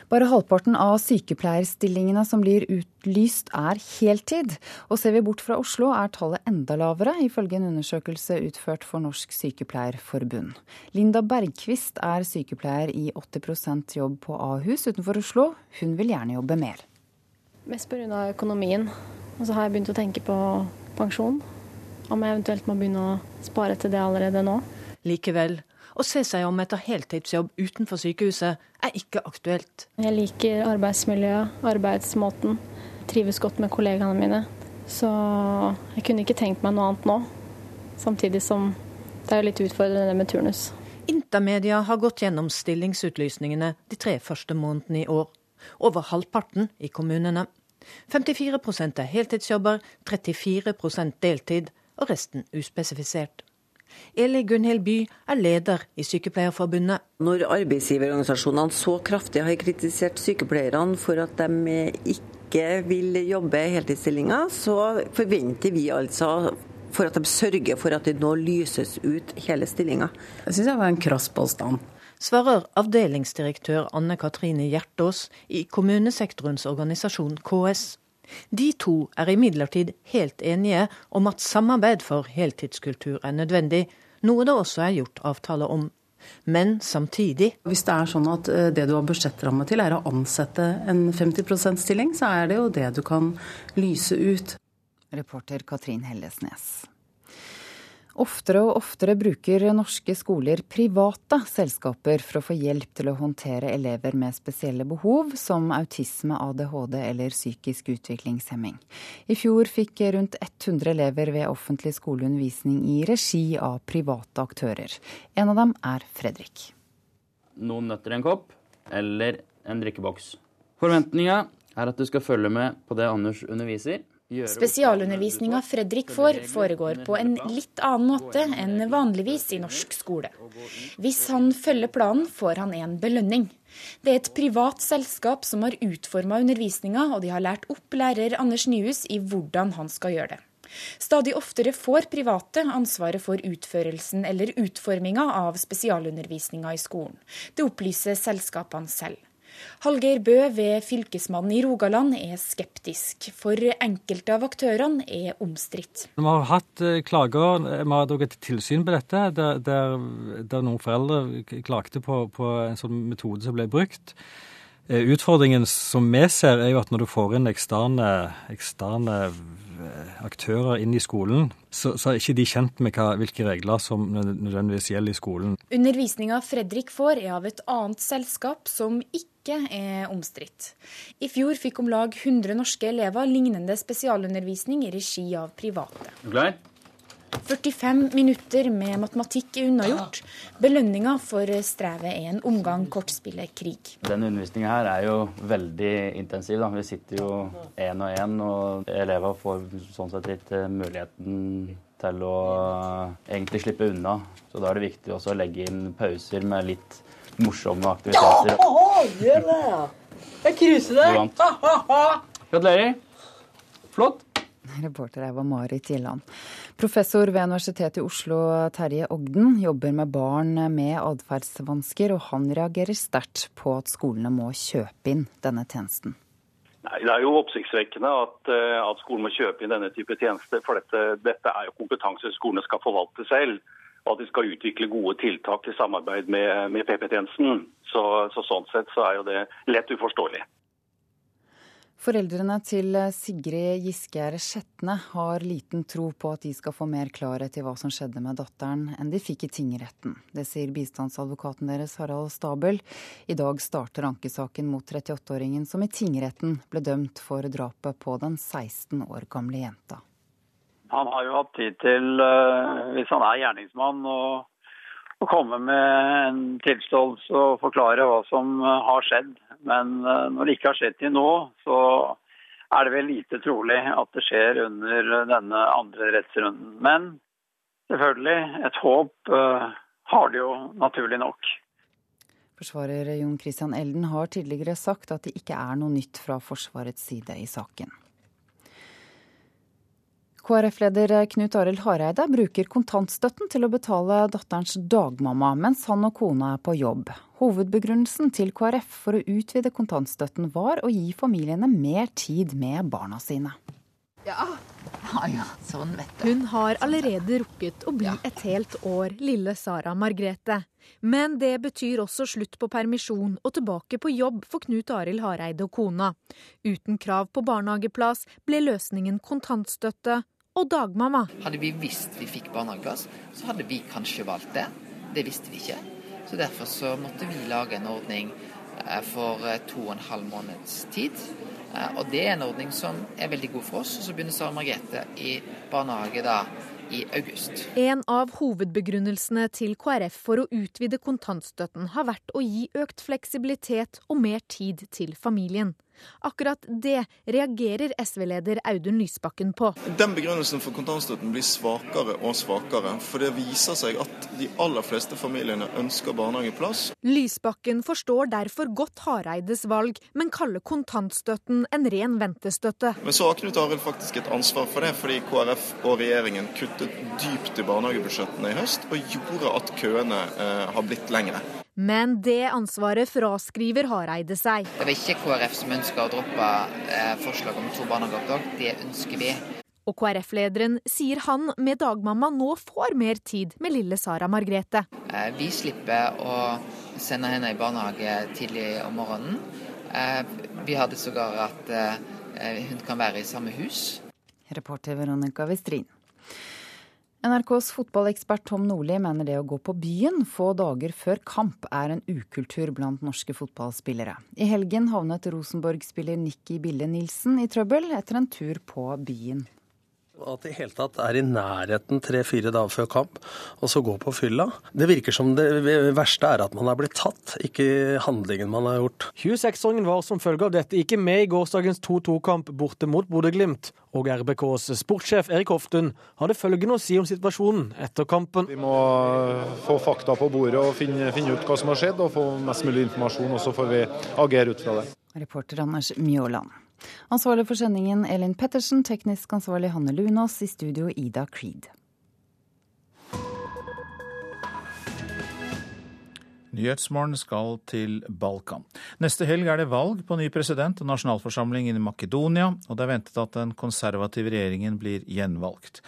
Bare halvparten av sykepleierstillingene som blir utlyst er heltid. Og ser vi bort fra Oslo er tallet enda lavere, ifølge en undersøkelse utført for Norsk Sykepleierforbund. Linda Bergquist er sykepleier i 80% jobb på Ahus utenfor Oslo. Hun vil gjerne jobbe mer. Mest pga. økonomien. Og så har jeg begynt å tenke på pensjon. Om jeg eventuelt må begynne å spare til det allerede nå. Likevel å se seg om etter heltidsjobb utenfor sykehuset er ikke aktuelt. Jeg liker arbeidsmiljøet, arbeidsmåten. Trives godt med kollegaene mine. Så jeg kunne ikke tenkt meg noe annet nå. Samtidig som det er litt utfordrende med turnus. Intermedia har gått gjennom stillingsutlysningene de tre første månedene i år. Over halvparten i kommunene. 54% er heltidsjobber, 34% deltid og resten uspesifisert. Eli Gunhild By er leder i Sykepleierforbundet. Når arbeidsgiverorganisasjonene så kraftig har kritisert sykepleierne for at de ikke vil jobbe heltidsstillinger, så forventer vi altså for at de sørger for at det nå lyses ut hele stillinga. Det syns jeg var en krass påstand. Svarer avdelingsdirektør Anne Katrine Hjertås i kommunesektorens organisasjon KS. De to er imidlertid helt enige om at samarbeid for heltidskultur er nødvendig, noe det også er gjort avtale om. Men samtidig Hvis det er sånn at eh, det du har budsjettramme til er å ansette en 50 %-stilling, så er det jo det du kan lyse ut. Reporter Katrin Hellesnes. Oftere og oftere bruker norske skoler private selskaper for å få hjelp til å håndtere elever med spesielle behov, som autisme, ADHD eller psykisk utviklingshemming. I fjor fikk rundt 100 elever ved offentlig skoleundervisning i regi av private aktører. En av dem er Fredrik. Noen nøtter i en kopp eller en drikkeboks. Forventninga er at du skal følge med på det Anders underviser. Spesialundervisninga Fredrik får, foregår på en litt annen måte enn vanligvis i norsk skole. Hvis han følger planen, får han en belønning. Det er et privat selskap som har utforma undervisninga, og de har lært opp lærer Anders Nyhus i hvordan han skal gjøre det. Stadig oftere får private ansvaret for utførelsen eller utforminga av spesialundervisninga i skolen. Det opplyser selskapene selv. Hallgeir Bø ved Fylkesmannen i Rogaland er skeptisk, for enkelte av aktørene er omstridt. Vi har hatt eh, klager, vi har hatt tilsyn på dette, der, der, der noen foreldre klagde på, på, en sånn metode som ble brukt. Eh, utfordringen som vi ser, er jo at når du får inn eksterne, eksterne eh, aktører inn i skolen, så, så, er ikke de kjent med hva, hvilke regler som nødvendigvis gjelder i skolen. Undervisninga Fredrik får er av et annet selskap som ikke ikke er omstridt. I fjor fikk om lag 100 norske elever lignende spesialundervisning i regi av private. Du Klar? 45 minutter med matematikk er unnagjort. Belønninga for strevet er en omgang kortspillet krig. Denne undervisninga her er jo veldig intensiv. Da. Vi sitter jo én og én, og elever får sånn sett litt eh, muligheten til å egentlig slippe unna. Så da er det viktig også å legge inn pauser med litt morsomme aktiviteter. Ja, gjør det! Jeg cruiser deg! Gratulerer. Flott. Reporter her var Marit Gjelland. Professor ved Universitetet i Oslo, Terje Ogden, jobber med barn med atferdsvansker, og han reagerer sterkt på at skolene må kjøpe inn denne tjenesten. Nei, Det er jo oppsiktsvekkende at, eh, at skolen må kjøpe inn denne type tjenester. For dette, dette er jo kompetanse skolene skal forvalte selv og at de skal utvikle gode tiltak i samarbeid med, med PP-tjenesten. Så, så, sånn sett så er jo det lett uforståelig. Foreldrene til Sigrid Giskegjerd Skjetne har liten tro på at de skal få mer klarhet i hva som skjedde med datteren, enn de fikk i tingretten. Det sier bistandsadvokaten deres Harald Stabel. I dag starter ankesaken mot 38-åringen som i tingretten ble dømt for drapet på den 16 år gamle jenta. Han har jo hatt tid til, eh, hvis han er gjerningsmann, å komme med en tilståelse og forklare hva som eh, har skjedd. Men eh, når det ikke har skjedd til nå, så er det vel lite trolig at det skjer under denne andre rettsrunden. Men selvfølgelig, et håp har det jo naturlig nok. Forsvarer Jon Christian Elden har tidligere sagt at det ikke er noe nytt fra Forsvarets side i saken. KrF-leder Knut Arild Hareide bruker kontantstøtten til å betale datterens dagmamma, mens han og kona er på jobb. Hovedbegrunnelsen til KrF for å utvide kontantstøtten var å gi familiene mer tid med barna sine. Ja, ja, ja sånn vet du. Hun har allerede rukket å bli et helt år, lille Sara Margrethe. Men det betyr også slutt på permisjon og tilbake på jobb for Knut Arild Hareide og kona. Uten krav på barnehageplass ble løsningen kontantstøtte, og dagmamma. Hadde vi visst vi fikk barnehageplass, så hadde vi kanskje valgt det. Det visste vi ikke. Så derfor så måtte vi lage en ordning eh, for eh, to og en halv måneds tid. Eh, og det er en ordning som er veldig god for oss. Og så begynner Sara Margrethe i barnehage da i august. En av hovedbegrunnelsene til KrF for å utvide kontantstøtten har vært å gi økt fleksibilitet og mer tid til familien. Akkurat det reagerer SV-leder Audun Lysbakken på. Den begrunnelsen for kontantstøtten blir svakere og svakere. For det viser seg at de aller fleste familiene ønsker barnehageplass. Lysbakken forstår derfor godt Hareides valg, men kaller kontantstøtten en ren ventestøtte. Men så har Knut Arild faktisk et ansvar for det, fordi KrF og regjeringen kuttet dypt i barnehagebudsjettene i høst og gjorde at køene eh, har blitt lengre. Men det ansvaret fraskriver Hareide seg. Det var ikke KrF som ønska å droppe eh, forslaget om to barnehageopptak, det ønsker vi. Og KrF-lederen sier han med dagmamma nå får mer tid med lille Sara Margrethe. Eh, vi slipper å sende henne i barnehage tidlig om morgenen. Eh, vi hadde sågar at hun kan være i samme hus. Reporter Veronica Westrin. NRKs fotballekspert Tom Nordli mener det å gå på byen få dager før kamp er en ukultur blant norske fotballspillere. I helgen havnet Rosenborg-spiller Nikki Bille Nilsen i trøbbel etter en tur på byen. At det i hele tatt er i nærheten tre-fire dager før kamp, og så gå på fylla. Det virker som det verste er at man har blitt tatt, ikke handlingen man har gjort. 26-åringen var som følge av dette ikke med i gårsdagens 2-2-kamp borte mot Bodø-Glimt. Og RBKs sportssjef Erik Hoftun hadde følgende å si om situasjonen etter kampen. Vi må få fakta på bordet og finne, finne ut hva som har skjedd, og få mest mulig informasjon. Og så får vi agere ut fra det. Reporter Anders Mjåland. Ansvarlig for sendingen Elin Pettersen, teknisk ansvarlig Hanne Lunås, i studio Ida Creed. Nyhetsmorgen skal til Balkan. Neste helg er det valg på ny president og nasjonalforsamling i Makedonia, og det er ventet at den konservative regjeringen blir gjenvalgt.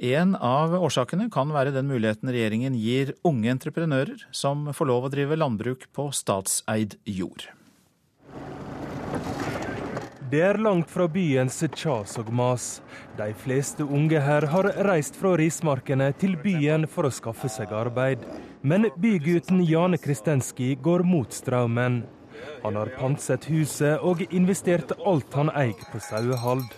En av årsakene kan være den muligheten regjeringen gir unge entreprenører som får lov å drive landbruk på statseid jord. Det er langt fra byens kjas og mas. De fleste unge her har reist fra rismarkene til byen for å skaffe seg arbeid. Men bygutten Jane Kristenski går mot strømmen. Han har pantsatt huset og investert alt han eier på sauehold.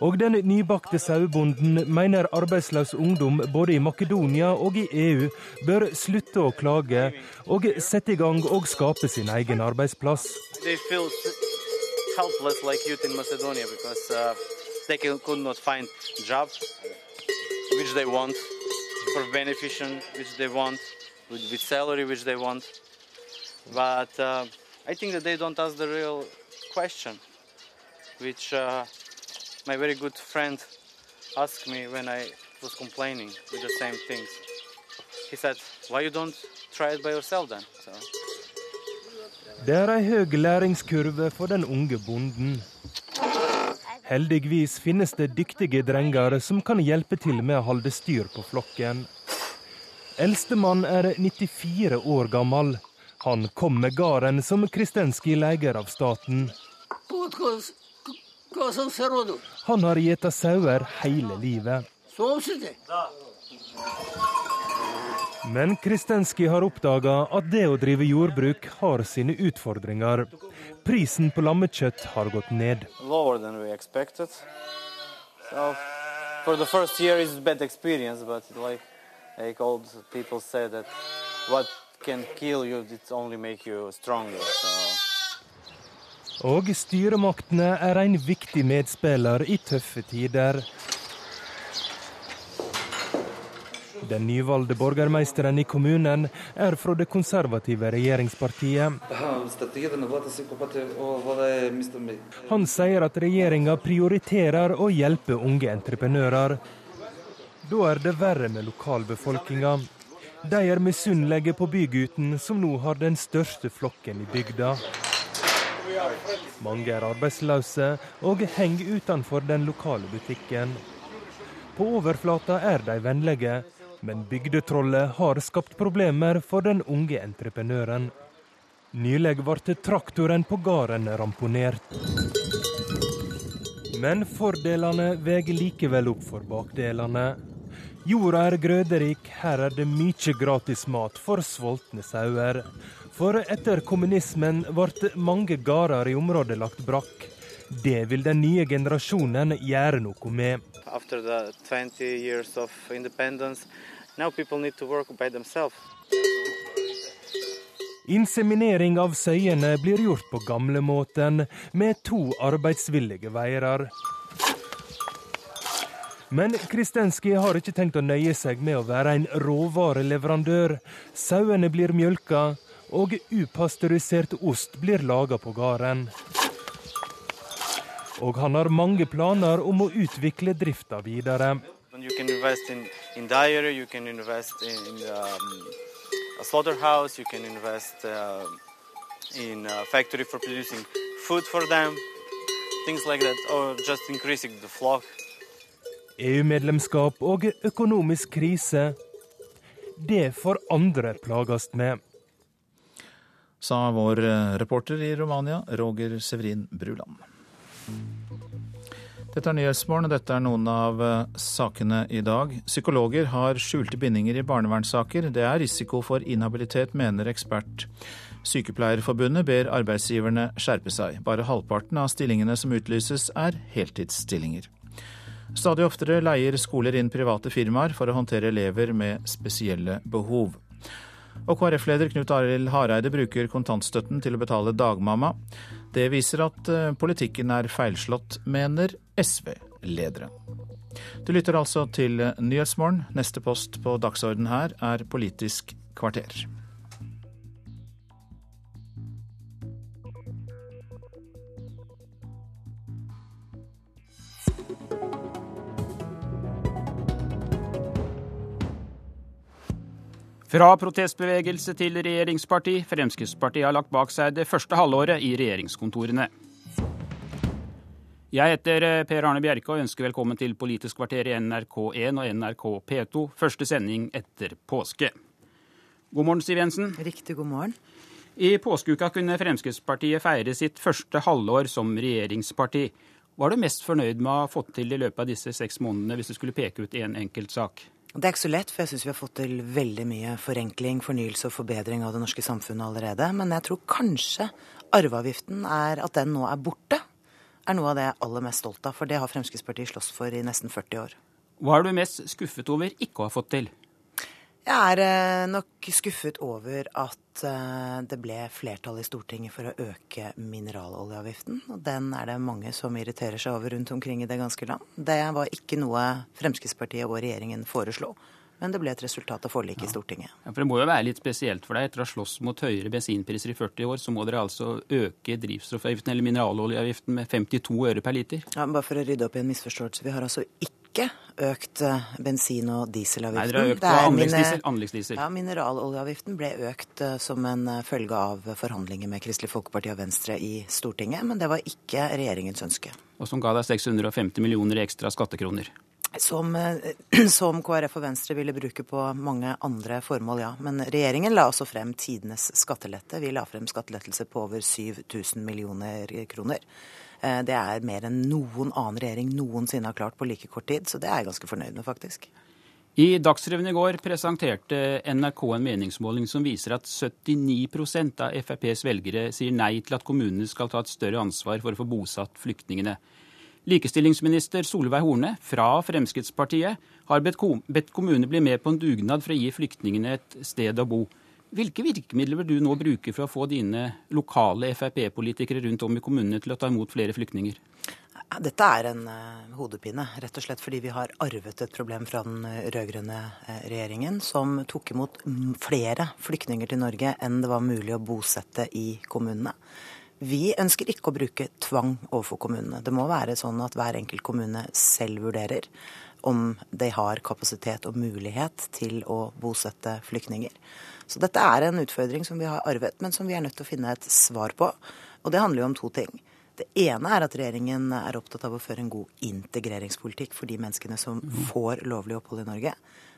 Og den nybakte sauebonden mener arbeidsløs ungdom både i Makedonia og i EU bør slutte å klage og sette i gang og skape sin egen arbeidsplass. But uh, I think that they don't ask the real question, which uh, my very good friend asked me when I was complaining with the same things. He said, "Why you don't try it by yourself then?" So. Det er ei høy læringskurve for den unge bonden. Heldigvis finnes det dyktige drenger som kan hjelpe til med å holde styr på flokken. Eldstemann er 94 år gammel. Han kom med gården som Kristenski leier av staten. Han har gjeta sauer hele livet. Men Kristenski har oppdaga at det å drive jordbruk har sine utfordringer. Prisen på lammekjøtt har gått ned. So, for the first year is bad experience, but like, like old people say that what can kill you, it only make you stronger. So. Og styremaktene er en viktig medspiller i tøffe tider. Den nyvalgte borgermeisteren i kommunen er fra det konservative regjeringspartiet. Han sier at regjeringa prioriterer å hjelpe unge entreprenører. Da er det verre med lokalbefolkninga. De er misunnelige på bygutten, som nå har den største flokken i bygda. Mange er arbeidsløse og henger utenfor den lokale butikken. På overflata er de vennlige, men bygdetrollet har skapt problemer for den unge entreprenøren. Nylig ble traktoren på gården ramponert. Men fordelene veier likevel opp for bakdelene. Jorda er grøderik, her er det mye gratis mat for sultne sauer. For etter kommunismen ble mange gårder i området lagt brakk. Det vil den nye generasjonen gjøre noe med. After the 20 years of independence, now people need to work by themselves. Inseminering av søyene blir gjort på gamlemåten, med to arbeidsvillige veiere. Men Kristenski har ikke tenkt å nøye seg med å være en råvareleverandør. Sauene blir mjølka, og upasteurisert ost blir laga på gården. Og han har mange planer om å utvikle drifta videre. You can invest in in dairy, you can invest in um, a slaughterhouse, you can invest uh, in a factory for producing food for them, things like that, or just increasing the flock. EU-medlemskap og økonomisk krise, det får andre plages med. Sa vår eh, reporter i Romania, Roger Severin Bruland. Dette er Nyhetsmorgen, dette er noen av eh, sakene i dag. Psykologer har skjulte bindinger i barnevernssaker. Det er risiko for inhabilitet, mener ekspert. Sykepleierforbundet ber arbeidsgiverne skjerpe seg. Bare halvparten av stillingene som utlyses er heltidsstillinger. Stadig oftere leier skoler inn private firmaer for å håndtere elever med spesielle behov. Og KrF-leder Knut Arild Hareide bruker kontantstøtten til å betale dagmamma. Det viser at eh, politikken er feilslått, mener SV-lederen. Du lytter altså til Nyhetsmorgen. Neste post på dagsorden her er Politisk kvarter. Fra protestbevegelse til regjeringsparti. Fremskrittspartiet har lagt bak seg det første halvåret i regjeringskontorene. Jeg heter eh, Per Arne Bjerke og ønsker velkommen til Politisk kvarter i NRK1 og NRK P2. Første sending etter påske. God morgen, Siv Jensen. Riktig god morgen. I påskeuka kunne Fremskrittspartiet feire sitt første halvår som regjeringsparti. Hva er du mest fornøyd med å ha fått til i løpet av disse seks månedene, hvis du skulle peke ut én en enkelt sak? Det er ikke så lett, for jeg syns vi har fått til veldig mye forenkling, fornyelse og forbedring av det norske samfunnet allerede. Men jeg tror kanskje arveavgiften er at den nå er borte, er noe av det jeg er aller mest stolt av. For det har Fremskrittspartiet slåss for i nesten 40 år. Hva er du mest skuffet over ikke å ha fått til? Jeg er eh, nok skuffet over at eh, det ble flertall i Stortinget for å øke mineraloljeavgiften. Og den er det mange som irriterer seg over rundt omkring i det ganske land. Det var ikke noe Fremskrittspartiet og regjeringen foreslo. Men det ble et resultat av forliket ja. i Stortinget. Ja, for Det må jo være litt spesielt for deg. Etter å ha slåss mot høyere bensinpriser i 40 år, så må dere altså øke drivstoffavgiften eller mineraloljeavgiften med 52 øre per liter. Ja, bare for å rydde opp i en misforståelse. Vi har altså ikke ikke økt eh, bensin- og dieselavgiften. Nei, dere har økt på anleggsdiesel. Ja, Mineraloljeavgiften ble økt eh, som en eh, følge av forhandlinger med Kristelig Folkeparti og Venstre i Stortinget, men det var ikke regjeringens ønske. Og som ga deg 650 millioner i ekstra skattekroner. Som, som, KrF og Venstre ville bruke på mange andre formål, ja. Men regjeringen la også frem tidenes skattelette. Vi la frem skattelettelser på over 7000 millioner kroner. Eh, det er mer enn noen annen regjering noensinne har klart på like kort tid, så det er jeg ganske fornøyd med, faktisk. I Dagsrevyen i går presenterte NRK en meningsmåling som viser at 79% av FrPs velgere sier nei til at kommunene skal ta et større ansvar for å få bosatt flyktningene. Likestillingsminister Solveig Horne fra Fremskrittspartiet har bedt kommunene bli med på en dugnad for å gi flyktningene et sted å bo. Hvilke virkemidler vil du nå bruke for å få dine lokale Frp-politikere rundt om i kommunene til å ta imot flere flyktninger? Dette er en uh, hodepine, rett og slett fordi vi har arvet et problem fra den eh, rød-grønne uh, regjeringen, som tok imot flere flyktninger til Norge enn det var mulig å bosette i kommunene. Vi ønsker ikke å bruke tvang overfor kommunene. Det må være sånn at hver enkelt kommune selv vurderer om de har kapasitet og mulighet til å bosette flyktninger. Så dette er en utfordring som vi har arvet, men som vi er nødt til å finne et svar på. Og det handler jo om to ting. Det ene er at regjeringen er opptatt av å føre en god integreringspolitikk for de menneskene som får lovlig opphold i Norge.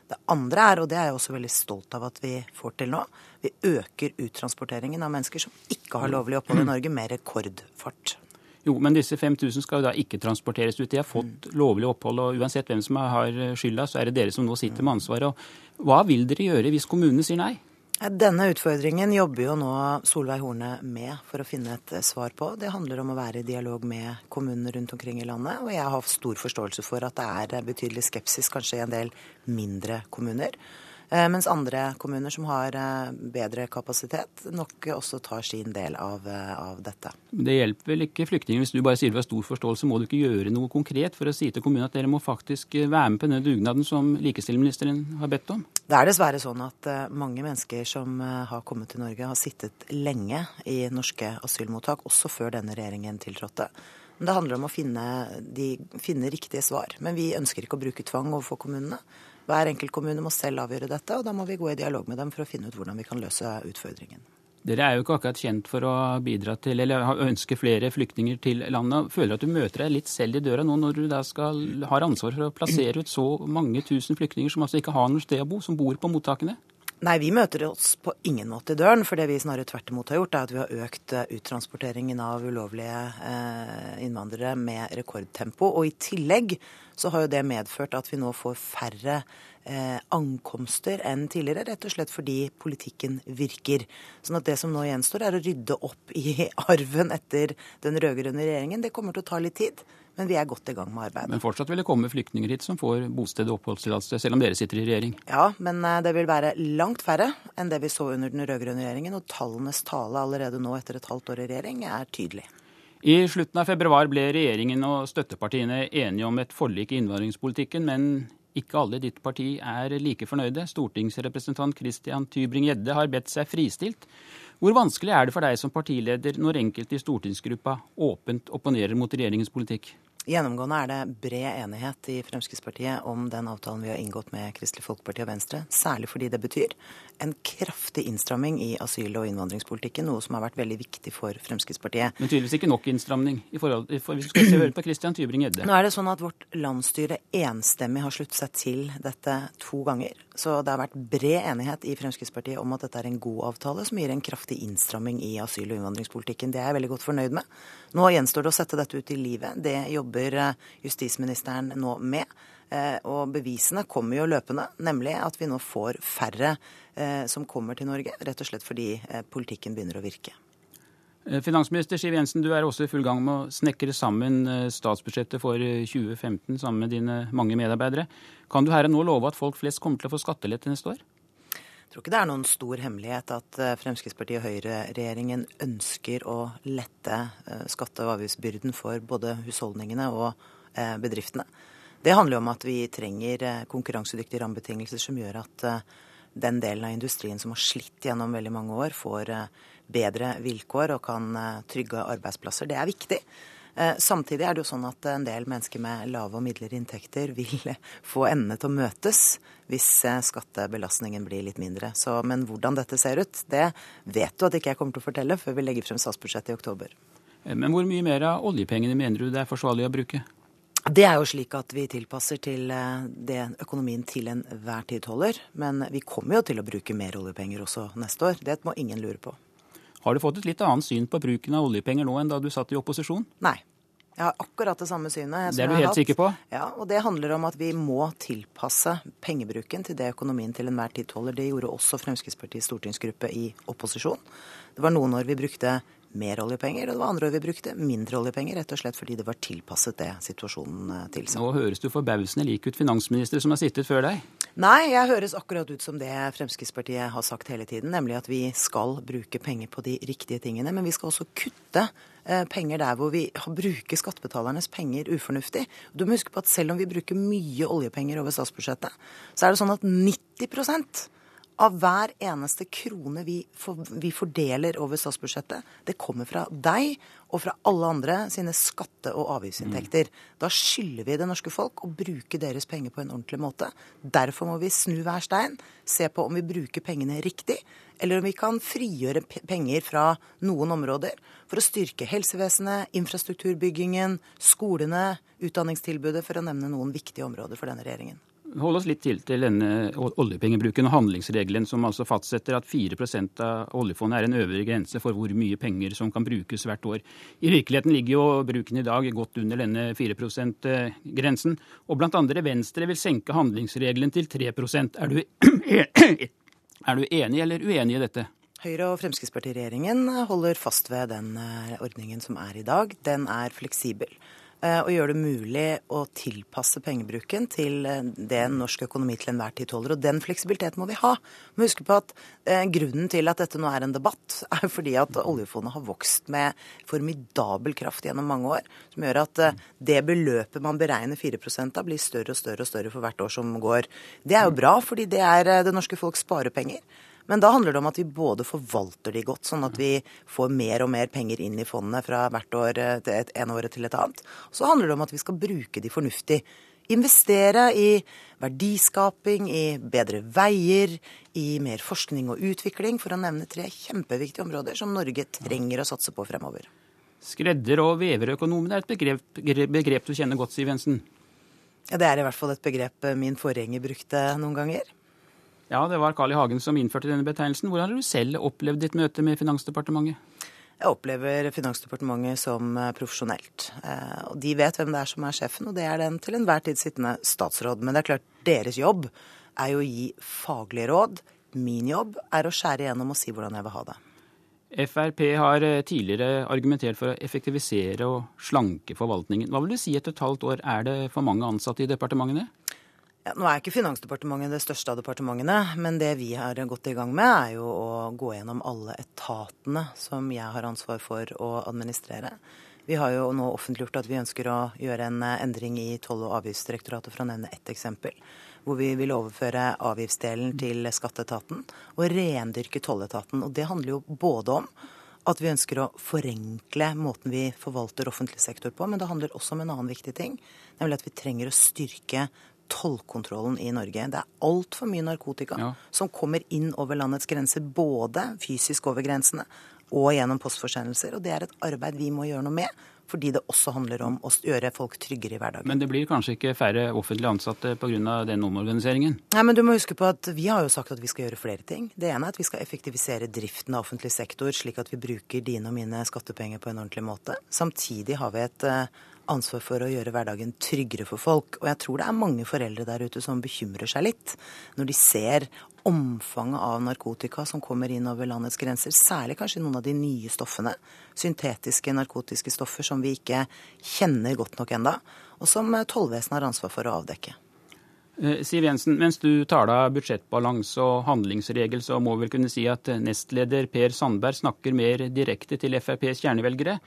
Det andre er, og det er jeg også veldig stolt av at vi får til nå, vi øker uttransporteringen av mennesker som ikke har lovlig opphold i Norge, med rekordfart. Jo, men disse 5000 skal jo da ikke transporteres ut. De har fått lovlig opphold, og uansett hvem som har skylda, så er det dere som nå sitter med ansvaret. hva vil dere gjøre hvis kommunene sier nei? Denne utfordringen jobber jo nå Solveig Horne med for å finne et svar på. Det handler om å være i dialog med kommunene rundt omkring i landet. Og jeg har stor forståelse for at det er betydelig skepsis kanskje i en del mindre kommuner. Eh, mens andre kommuner som har eh, bedre kapasitet, nok også tar sin del av, eh, av dette. Det hjelper vel ikke flyktninger hvis du bare sier du har stor forståelse. Må du ikke gjøre noe konkret for å si til kommunen at dere må faktisk være med på denne dugnaden som likestillingsministeren har bedt om? Det er dessverre sånn at mange mennesker som har kommet til Norge, har sittet lenge i norske asylmottak, også før denne regjeringen tiltrådte. Men Det handler om å finne, de, finne riktige svar. Men vi ønsker ikke å bruke tvang overfor kommunene. Hver enkelt kommune må selv avgjøre dette, og da må vi gå i dialog med dem for å finne ut hvordan vi kan løse utfordringen. Dere er jo ikke akkurat kjent for å bidra til, eller ønske flere flyktninger til landet. Føler at du møter deg litt selv i døra nå når du da skal, har ansvar for å plassere ut så mange tusen flyktninger som altså ikke har noe sted å bo, som bor på mottakene? Nei, vi møter oss på ingen måte i døren. For det vi snarere tvert imot har gjort, er at vi har økt eh, uttransporteringen av ulovlige eh, innvandrere med rekordtempo. Og i tillegg så har jo det medført at vi nå får færre eh, ankomster enn tidligere. Rett og slett fordi politikken virker. Sånn at det som nå gjenstår, er å rydde opp i arven etter den rød-grønne regjeringen. Det kommer til å ta litt tid. Men vi er godt i gang med arbeidet. Men fortsatt vil det komme flyktninger hit som får bosted og oppholdstillatelse, selv om dere sitter i regjering? Ja, men eh, det vil være langt færre enn det vi så under den rød-grønne regjeringen. Og tallenes tale allerede nå etter et halvt år i regjering er tydelig. I slutten av februar ble regjeringen og støttepartiene enige om et forlik i innvandringspolitikken, men ikke alle i ditt parti er like fornøyde. Stortingsrepresentant Christian Tybring-Gjedde har bedt seg fristilt. Hvor vanskelig er det for deg som partileder når enkelte i stortingsgruppa åpent opponerer mot regjeringens politikk? Gjennomgående er det bred enighet i Fremskrittspartiet om den avtalen vi har inngått med Kristelig Folkeparti og Venstre, særlig fordi det betyr en kraftig innstramming i asyl- og innvandringspolitikken, noe som har vært veldig viktig for Fremskrittspartiet. Men tydeligvis ikke nok innstramning i forhold for Vi skal se høre på Christian Tybring-Gjedde. Nå er det sånn at vårt landsstyre enstemmig har sluttet seg til dette to ganger. Så det har vært bred enighet i Fremskrittspartiet om at dette er en god avtale som gir en kraftig innstramming i asyl- og innvandringspolitikken. Det er jeg veldig godt fornøyd med. Nå gjenstår det å sette dette ut i livet. Det jobber eh, justisministeren nå med. Eh, og bevisene kommer jo løpende, nemlig at vi nå får færre eh, som kommer til Norge. Rett og slett fordi politikken begynner å virke. Finansminister Siv Jensen, du er også i full gang med å snekre sammen statsbudsjettet for 2015 sammen med dine mange medarbeidere. Kan du her og nå love at folk flest kommer til å få skattelette neste år? Jeg tror ikke det er noen stor hemmelighet at eh, Fremskrittspartiet og Høyre-regjeringen ønsker å lette eh, skatte- og avgiftsbyrden for både husholdningene og eh, bedriftene. Det handler jo om at vi trenger konkurransedyktige rammebetingelser som gjør at den delen av industrien som har slitt gjennom veldig mange år, får bedre vilkår og kan trygge arbeidsplasser. Det er viktig. Eh, samtidig er det jo sånn at en del mennesker med lave og midlere inntekter vil få endene til å møtes hvis eh, skattebelastningen blir litt mindre. Så, men hvordan dette ser ut, det vet du at ikke jeg kommer til å fortelle før vi legger frem statsbudsjettet i oktober. Eh, men hvor mye mer av oljepengene mener du det er forsvarlig å bruke? Det er jo slik at vi tilpasser til det økonomien til enhver tid holder. Men vi kommer jo til å bruke mer oljepenger også neste år. Det må ingen lure på. Har du fått et litt annet syn på bruken av oljepenger nå enn da du satt i opposisjon? Nei. Jeg har akkurat det samme synet. Det er du helt sikker på? Ja, og det handler om at vi må tilpasse pengebruken til det økonomien til enhver tid tåler. Det gjorde også Fremskrittspartiets stortingsgruppe i opposisjon. Det var noen år vi brukte mer oljepenger, og det var andre år vi brukte mindre oljepenger, rett og slett fordi det var tilpasset det situasjonen eh, tilsa. Nå høres du forbausende lik ut finansminister som har sittet før deg. Nei, jeg høres akkurat ut som det Fremskrittspartiet har sagt hele tiden, nemlig at vi skal bruke penger på de riktige tingene. Men vi skal også kutte eh, penger der hvor vi bruker skattebetalernes penger ufornuftig. Du må huske på at selv om vi bruker mye oljepenger over statsbudsjettet, så er det sånn at 90 av hver eneste krone vi, for, vi, fordeler over statsbudsjettet, det kommer fra deg og fra alle andre sine skatte- og avgiftsinntekter. Mm. Da skylder vi det norske folk å bruke deres penger på en ordentlig måte. Derfor må vi snu hver stein, se på om vi bruker pengene riktig, eller om vi kan frigjøre penger fra noen områder for å styrke helsevesenet, infrastrukturbyggingen, skolene, utdanningstilbudet, for å nevne noen viktige områder for denne regjeringen holde oss litt til til denne oljepengebruken og handlingsregelen, som altså fastsetter at 4% av oljefondet er en øvre grense for hvor mye penger som kan brukes hvert år. I virkeligheten ligger jo bruken i dag godt under denne 4 %-grensen. Og blant andre Venstre vil senke handlingsregelen til 3% er du, er du enig eller uenig i dette? Høyre- og Fremskrittspartiregjeringen holder fast ved den eh, ordningen som er i dag. Den er fleksibel. Eh, og gjøre det mulig å tilpasse pengebruken til eh, det norsk økonomi til enhver tid tåler. Og den fleksibiliteten må vi ha. Vi må huske på at eh, Grunnen til at dette nå er en debatt, er fordi at oljefondet har vokst med formidabel kraft gjennom mange år. Som gjør at det beløpet man beregner 4 av, blir større og større og større for hvert år som går. Det er jo bra, fordi det er det norske folk sparer penger. Men da handler det om at vi både forvalter de godt, sånn at vi får mer og mer penger inn i fondet fra hvert år eh, til et, en året til et annet. Så handler det om at vi skal bruke de fornuftig. Investere i verdiskaping, i bedre veier, i mer forskning og utvikling, for å nevne tre kjempeviktige områder som Norge trenger å satse på fremover. Skredder- og veverøkonomen er et begrep, begrep du kjenner godt, Siv Jensen? Ja, Det er i hvert fall et begrep min forgjenger brukte noen ganger. Ja, det var Carl I. Hagen som innførte denne betegnelsen. Hvordan har du selv opplevd ditt møte med Finansdepartementet? Jeg opplever Finansdepartementet som eh, profesjonelt. Eh, og De vet hvem det er som er sjefen, og det er den til enhver tid sittende statsråd. Men det er klart, deres jobb er jo å gi faglige råd. Min jobb er å skjære igjennom og si hvordan jeg vil ha det. Frp har eh, tidligere argumentert for å effektivisere og slanke forvaltningen. Hva vil du si etter et halvt år? Er det for mange ansatte i departementene? Ja, nå er ikke Finansdepartementet det største av departementene, men det vi har gått i gang med, er jo å gå gjennom alle etatene som jeg har ansvar for å administrere. Vi har jo nå offentliggjort at vi ønsker å gjøre en eh, endring i Toll- og avgiftsdirektoratet, for å nevne ett eksempel. Hvor vi vil overføre avgiftsdelen til skatteetaten og rendyrke tolletaten. Og det handler jo både om at vi ønsker å forenkle måten vi forvalter offentlig sektor på, men det handler også om en annen viktig ting, nemlig at vi trenger å styrke tollkontrollen i Norge. Det er altfor mye narkotika ja. som kommer inn over landets grenser, både fysisk over grensene og gjennom postforsendelser. Og det er et arbeid vi må gjøre noe med. Fordi det også handler om å gjøre folk tryggere i hverdagen. Men det blir kanskje ikke færre offentlig ansatte pga. den omorganiseringen? Nei, men du må huske på at Vi har jo sagt at vi skal gjøre flere ting. Det ene er at vi skal effektivisere driften av offentlig sektor, slik at vi bruker dine og mine skattepenger på en ordentlig måte. Samtidig har vi et uh, ansvar for å gjøre hverdagen tryggere for folk. Og jeg tror det er mange foreldre der ute som bekymrer seg litt når de ser omfanget av narkotika som kommer inn over landets grenser. Særlig kanskje noen av de nye stoffene. Syntetiske narkotiske stoffer som vi ikke kjenner godt nok enda, og som tollvesenet har ansvar for å avdekke. Eh, Siv Jensen, mens du taler budsjettbalanse og handlingsregel, så må vi vel kunne si at nestleder Per Sandberg snakker mer direkte til FrPs kjernevelgere.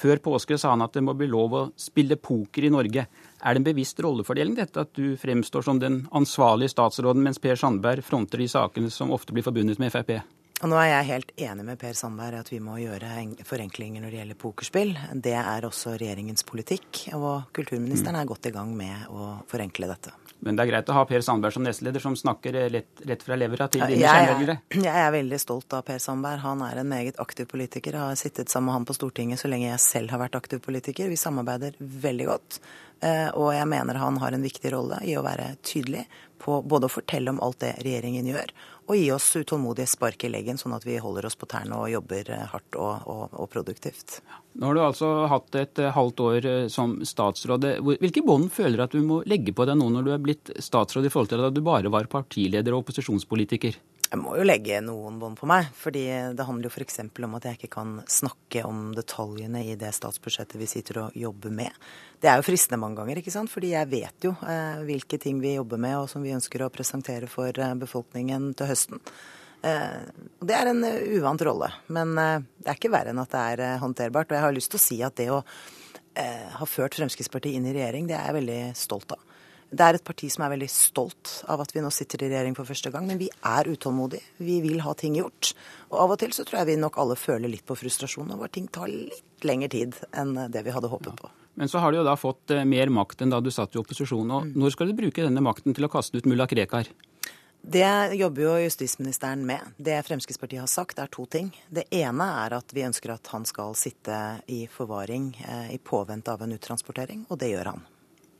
Før påske sa han at det må bli lov å spille poker i Norge. Er det en bevisst rollefordeling dette at du fremstår som den ansvarlige statsråden, mens Per Sandberg fronter de sakene som ofte blir forbundet med Frp? Og nå er jeg helt enig med Per Sandberg at vi må gjøre forenklinger når det gjelder pokerspill. Det er også regjeringens politikk, og kulturministeren er godt i gang med å forenkle dette. Men det er greit å ha Per Sandberg som nestleder, som snakker lett, rett fra levra til dine kjernevelgere? Jeg, jeg er veldig stolt av Per Sandberg. Han er en meget aktiv politiker. Jeg har sittet sammen med han på Stortinget så lenge jeg selv har vært aktiv politiker. Vi samarbeider veldig godt. Eh, og jeg mener han har en viktig rolle i å være tydelig på både å fortelle om alt det regjeringen gjør, og gi oss utålmodige spark i leggen, sånn at vi holder oss på tærne og jobber eh, hardt og, og, og, produktivt. Nå har du altså hatt et eh, halvt år eh, som statsråd. Hvilke bånd føler du at du må legge på deg nå når du er blitt statsråd, i forhold til at du bare var partileder og opposisjonspolitiker? Jeg må jo legge noen bånd på meg, fordi det handler jo f.eks. om at jeg ikke kan snakke om detaljene i det statsbudsjettet vi sitter og jobber med. Det er jo fristende mange ganger, ikke sant? fordi jeg vet jo eh, hvilke ting vi jobber med og som vi ønsker å presentere for befolkningen til høsten. Eh, det er en uh, uvant rolle, men eh, det er ikke verre enn at det er eh, håndterbart. Og jeg har lyst til å si at det å ha ført Fremskrittspartiet inn i regjering, det er jeg veldig stolt av. Det er et parti som er veldig stolt av at vi nå sitter i regjering for første gang, men vi er utålmodige. Vi vil ha ting gjort. Og av og til så tror jeg vi nok alle føler litt på frustrasjon over at ting tar litt lengre tid enn det vi hadde håpet på. Men så har du jo da fått eh, mer makt enn da du satt i opposisjon. Og mm. når skal du bruke denne makten til å kaste ut mulla Krekar? Det jobber jo justisministeren med. Det Fremskrittspartiet har sagt, er to ting. Det ene er at vi ønsker at han skal sitte i forvaring eh, i påvente av en uttransportering, og det gjør han.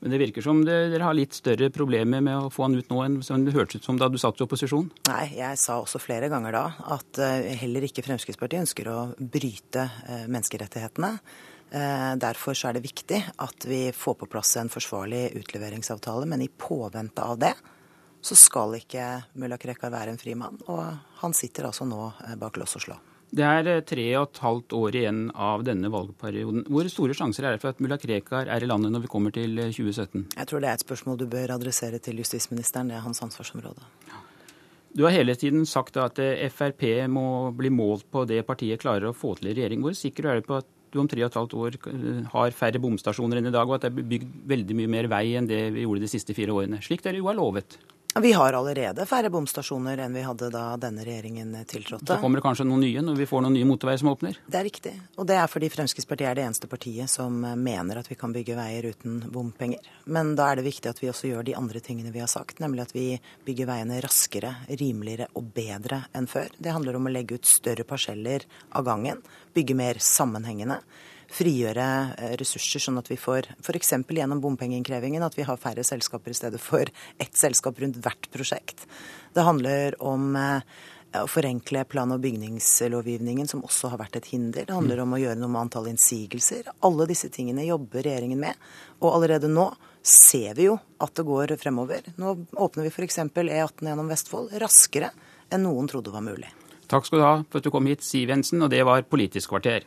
Men det virker som dere har litt større problemer med å få han ut nå enn det hørtes ut som da du satt i opposisjon? Nei, jeg sa også flere ganger da at eh, heller ikke Fremskrittspartiet ønsker å bryte eh, menneskerettighetene. Derfor så er det viktig at vi får på plass en forsvarlig utleveringsavtale, men i påvente av det så skal ikke mulla Krekar være en fri mann. Og han sitter altså nå bak lås og slå. Det er eh, tre og et halvt år igjen av denne valgperioden. Hvor store sjanser er det for at mulla Krekar er i landet når vi kommer til 2017? Eh, Jeg tror det er et spørsmål du bør adressere til justisministeren. Det er hans ansvarsområde. Du har hele tiden sagt at eh, Frp må bli målt på det partiet klarer å få til i regjering. Hvor sikker er du på at du om tre og et halvt år har færre bomstasjoner enn i dag, og at det er bygd veldig mye mer vei enn det vi gjorde de siste fire årene, slik dere jo har lovet? Vi har allerede færre bomstasjoner enn vi hadde da denne regjeringen tiltrådte. Så kommer det kanskje noen nye når vi får noen nye motorveier som åpner? Det er riktig. Og det er fordi Fremskrittspartiet er det eneste partiet som mener at vi kan bygge veier uten bompenger. Men da er det viktig at vi også gjør de andre tingene vi har sagt, nemlig at vi bygger veiene raskere, rimeligere og bedre enn før. Det handler om å legge ut større parseller av gangen, bygge mer sammenhengende frigjøre eh, ressurser, sånn at vi får f.eks. gjennom bompengeinnkrevingen at vi har færre selskaper i stedet for ett selskap rundt hvert prosjekt. Det handler om eh, å forenkle plan- og bygningslovgivningen, som også har vært et hinder. Det handler om å gjøre noe med antall innsigelser. Alle disse tingene jobber regjeringen med. Og allerede nå ser vi jo at det går fremover. Nå åpner vi f.eks. E18 gjennom Vestfold raskere enn noen trodde var mulig. Takk skal du ha for at du kom hit, Siv Jensen, og det var Politisk kvarter.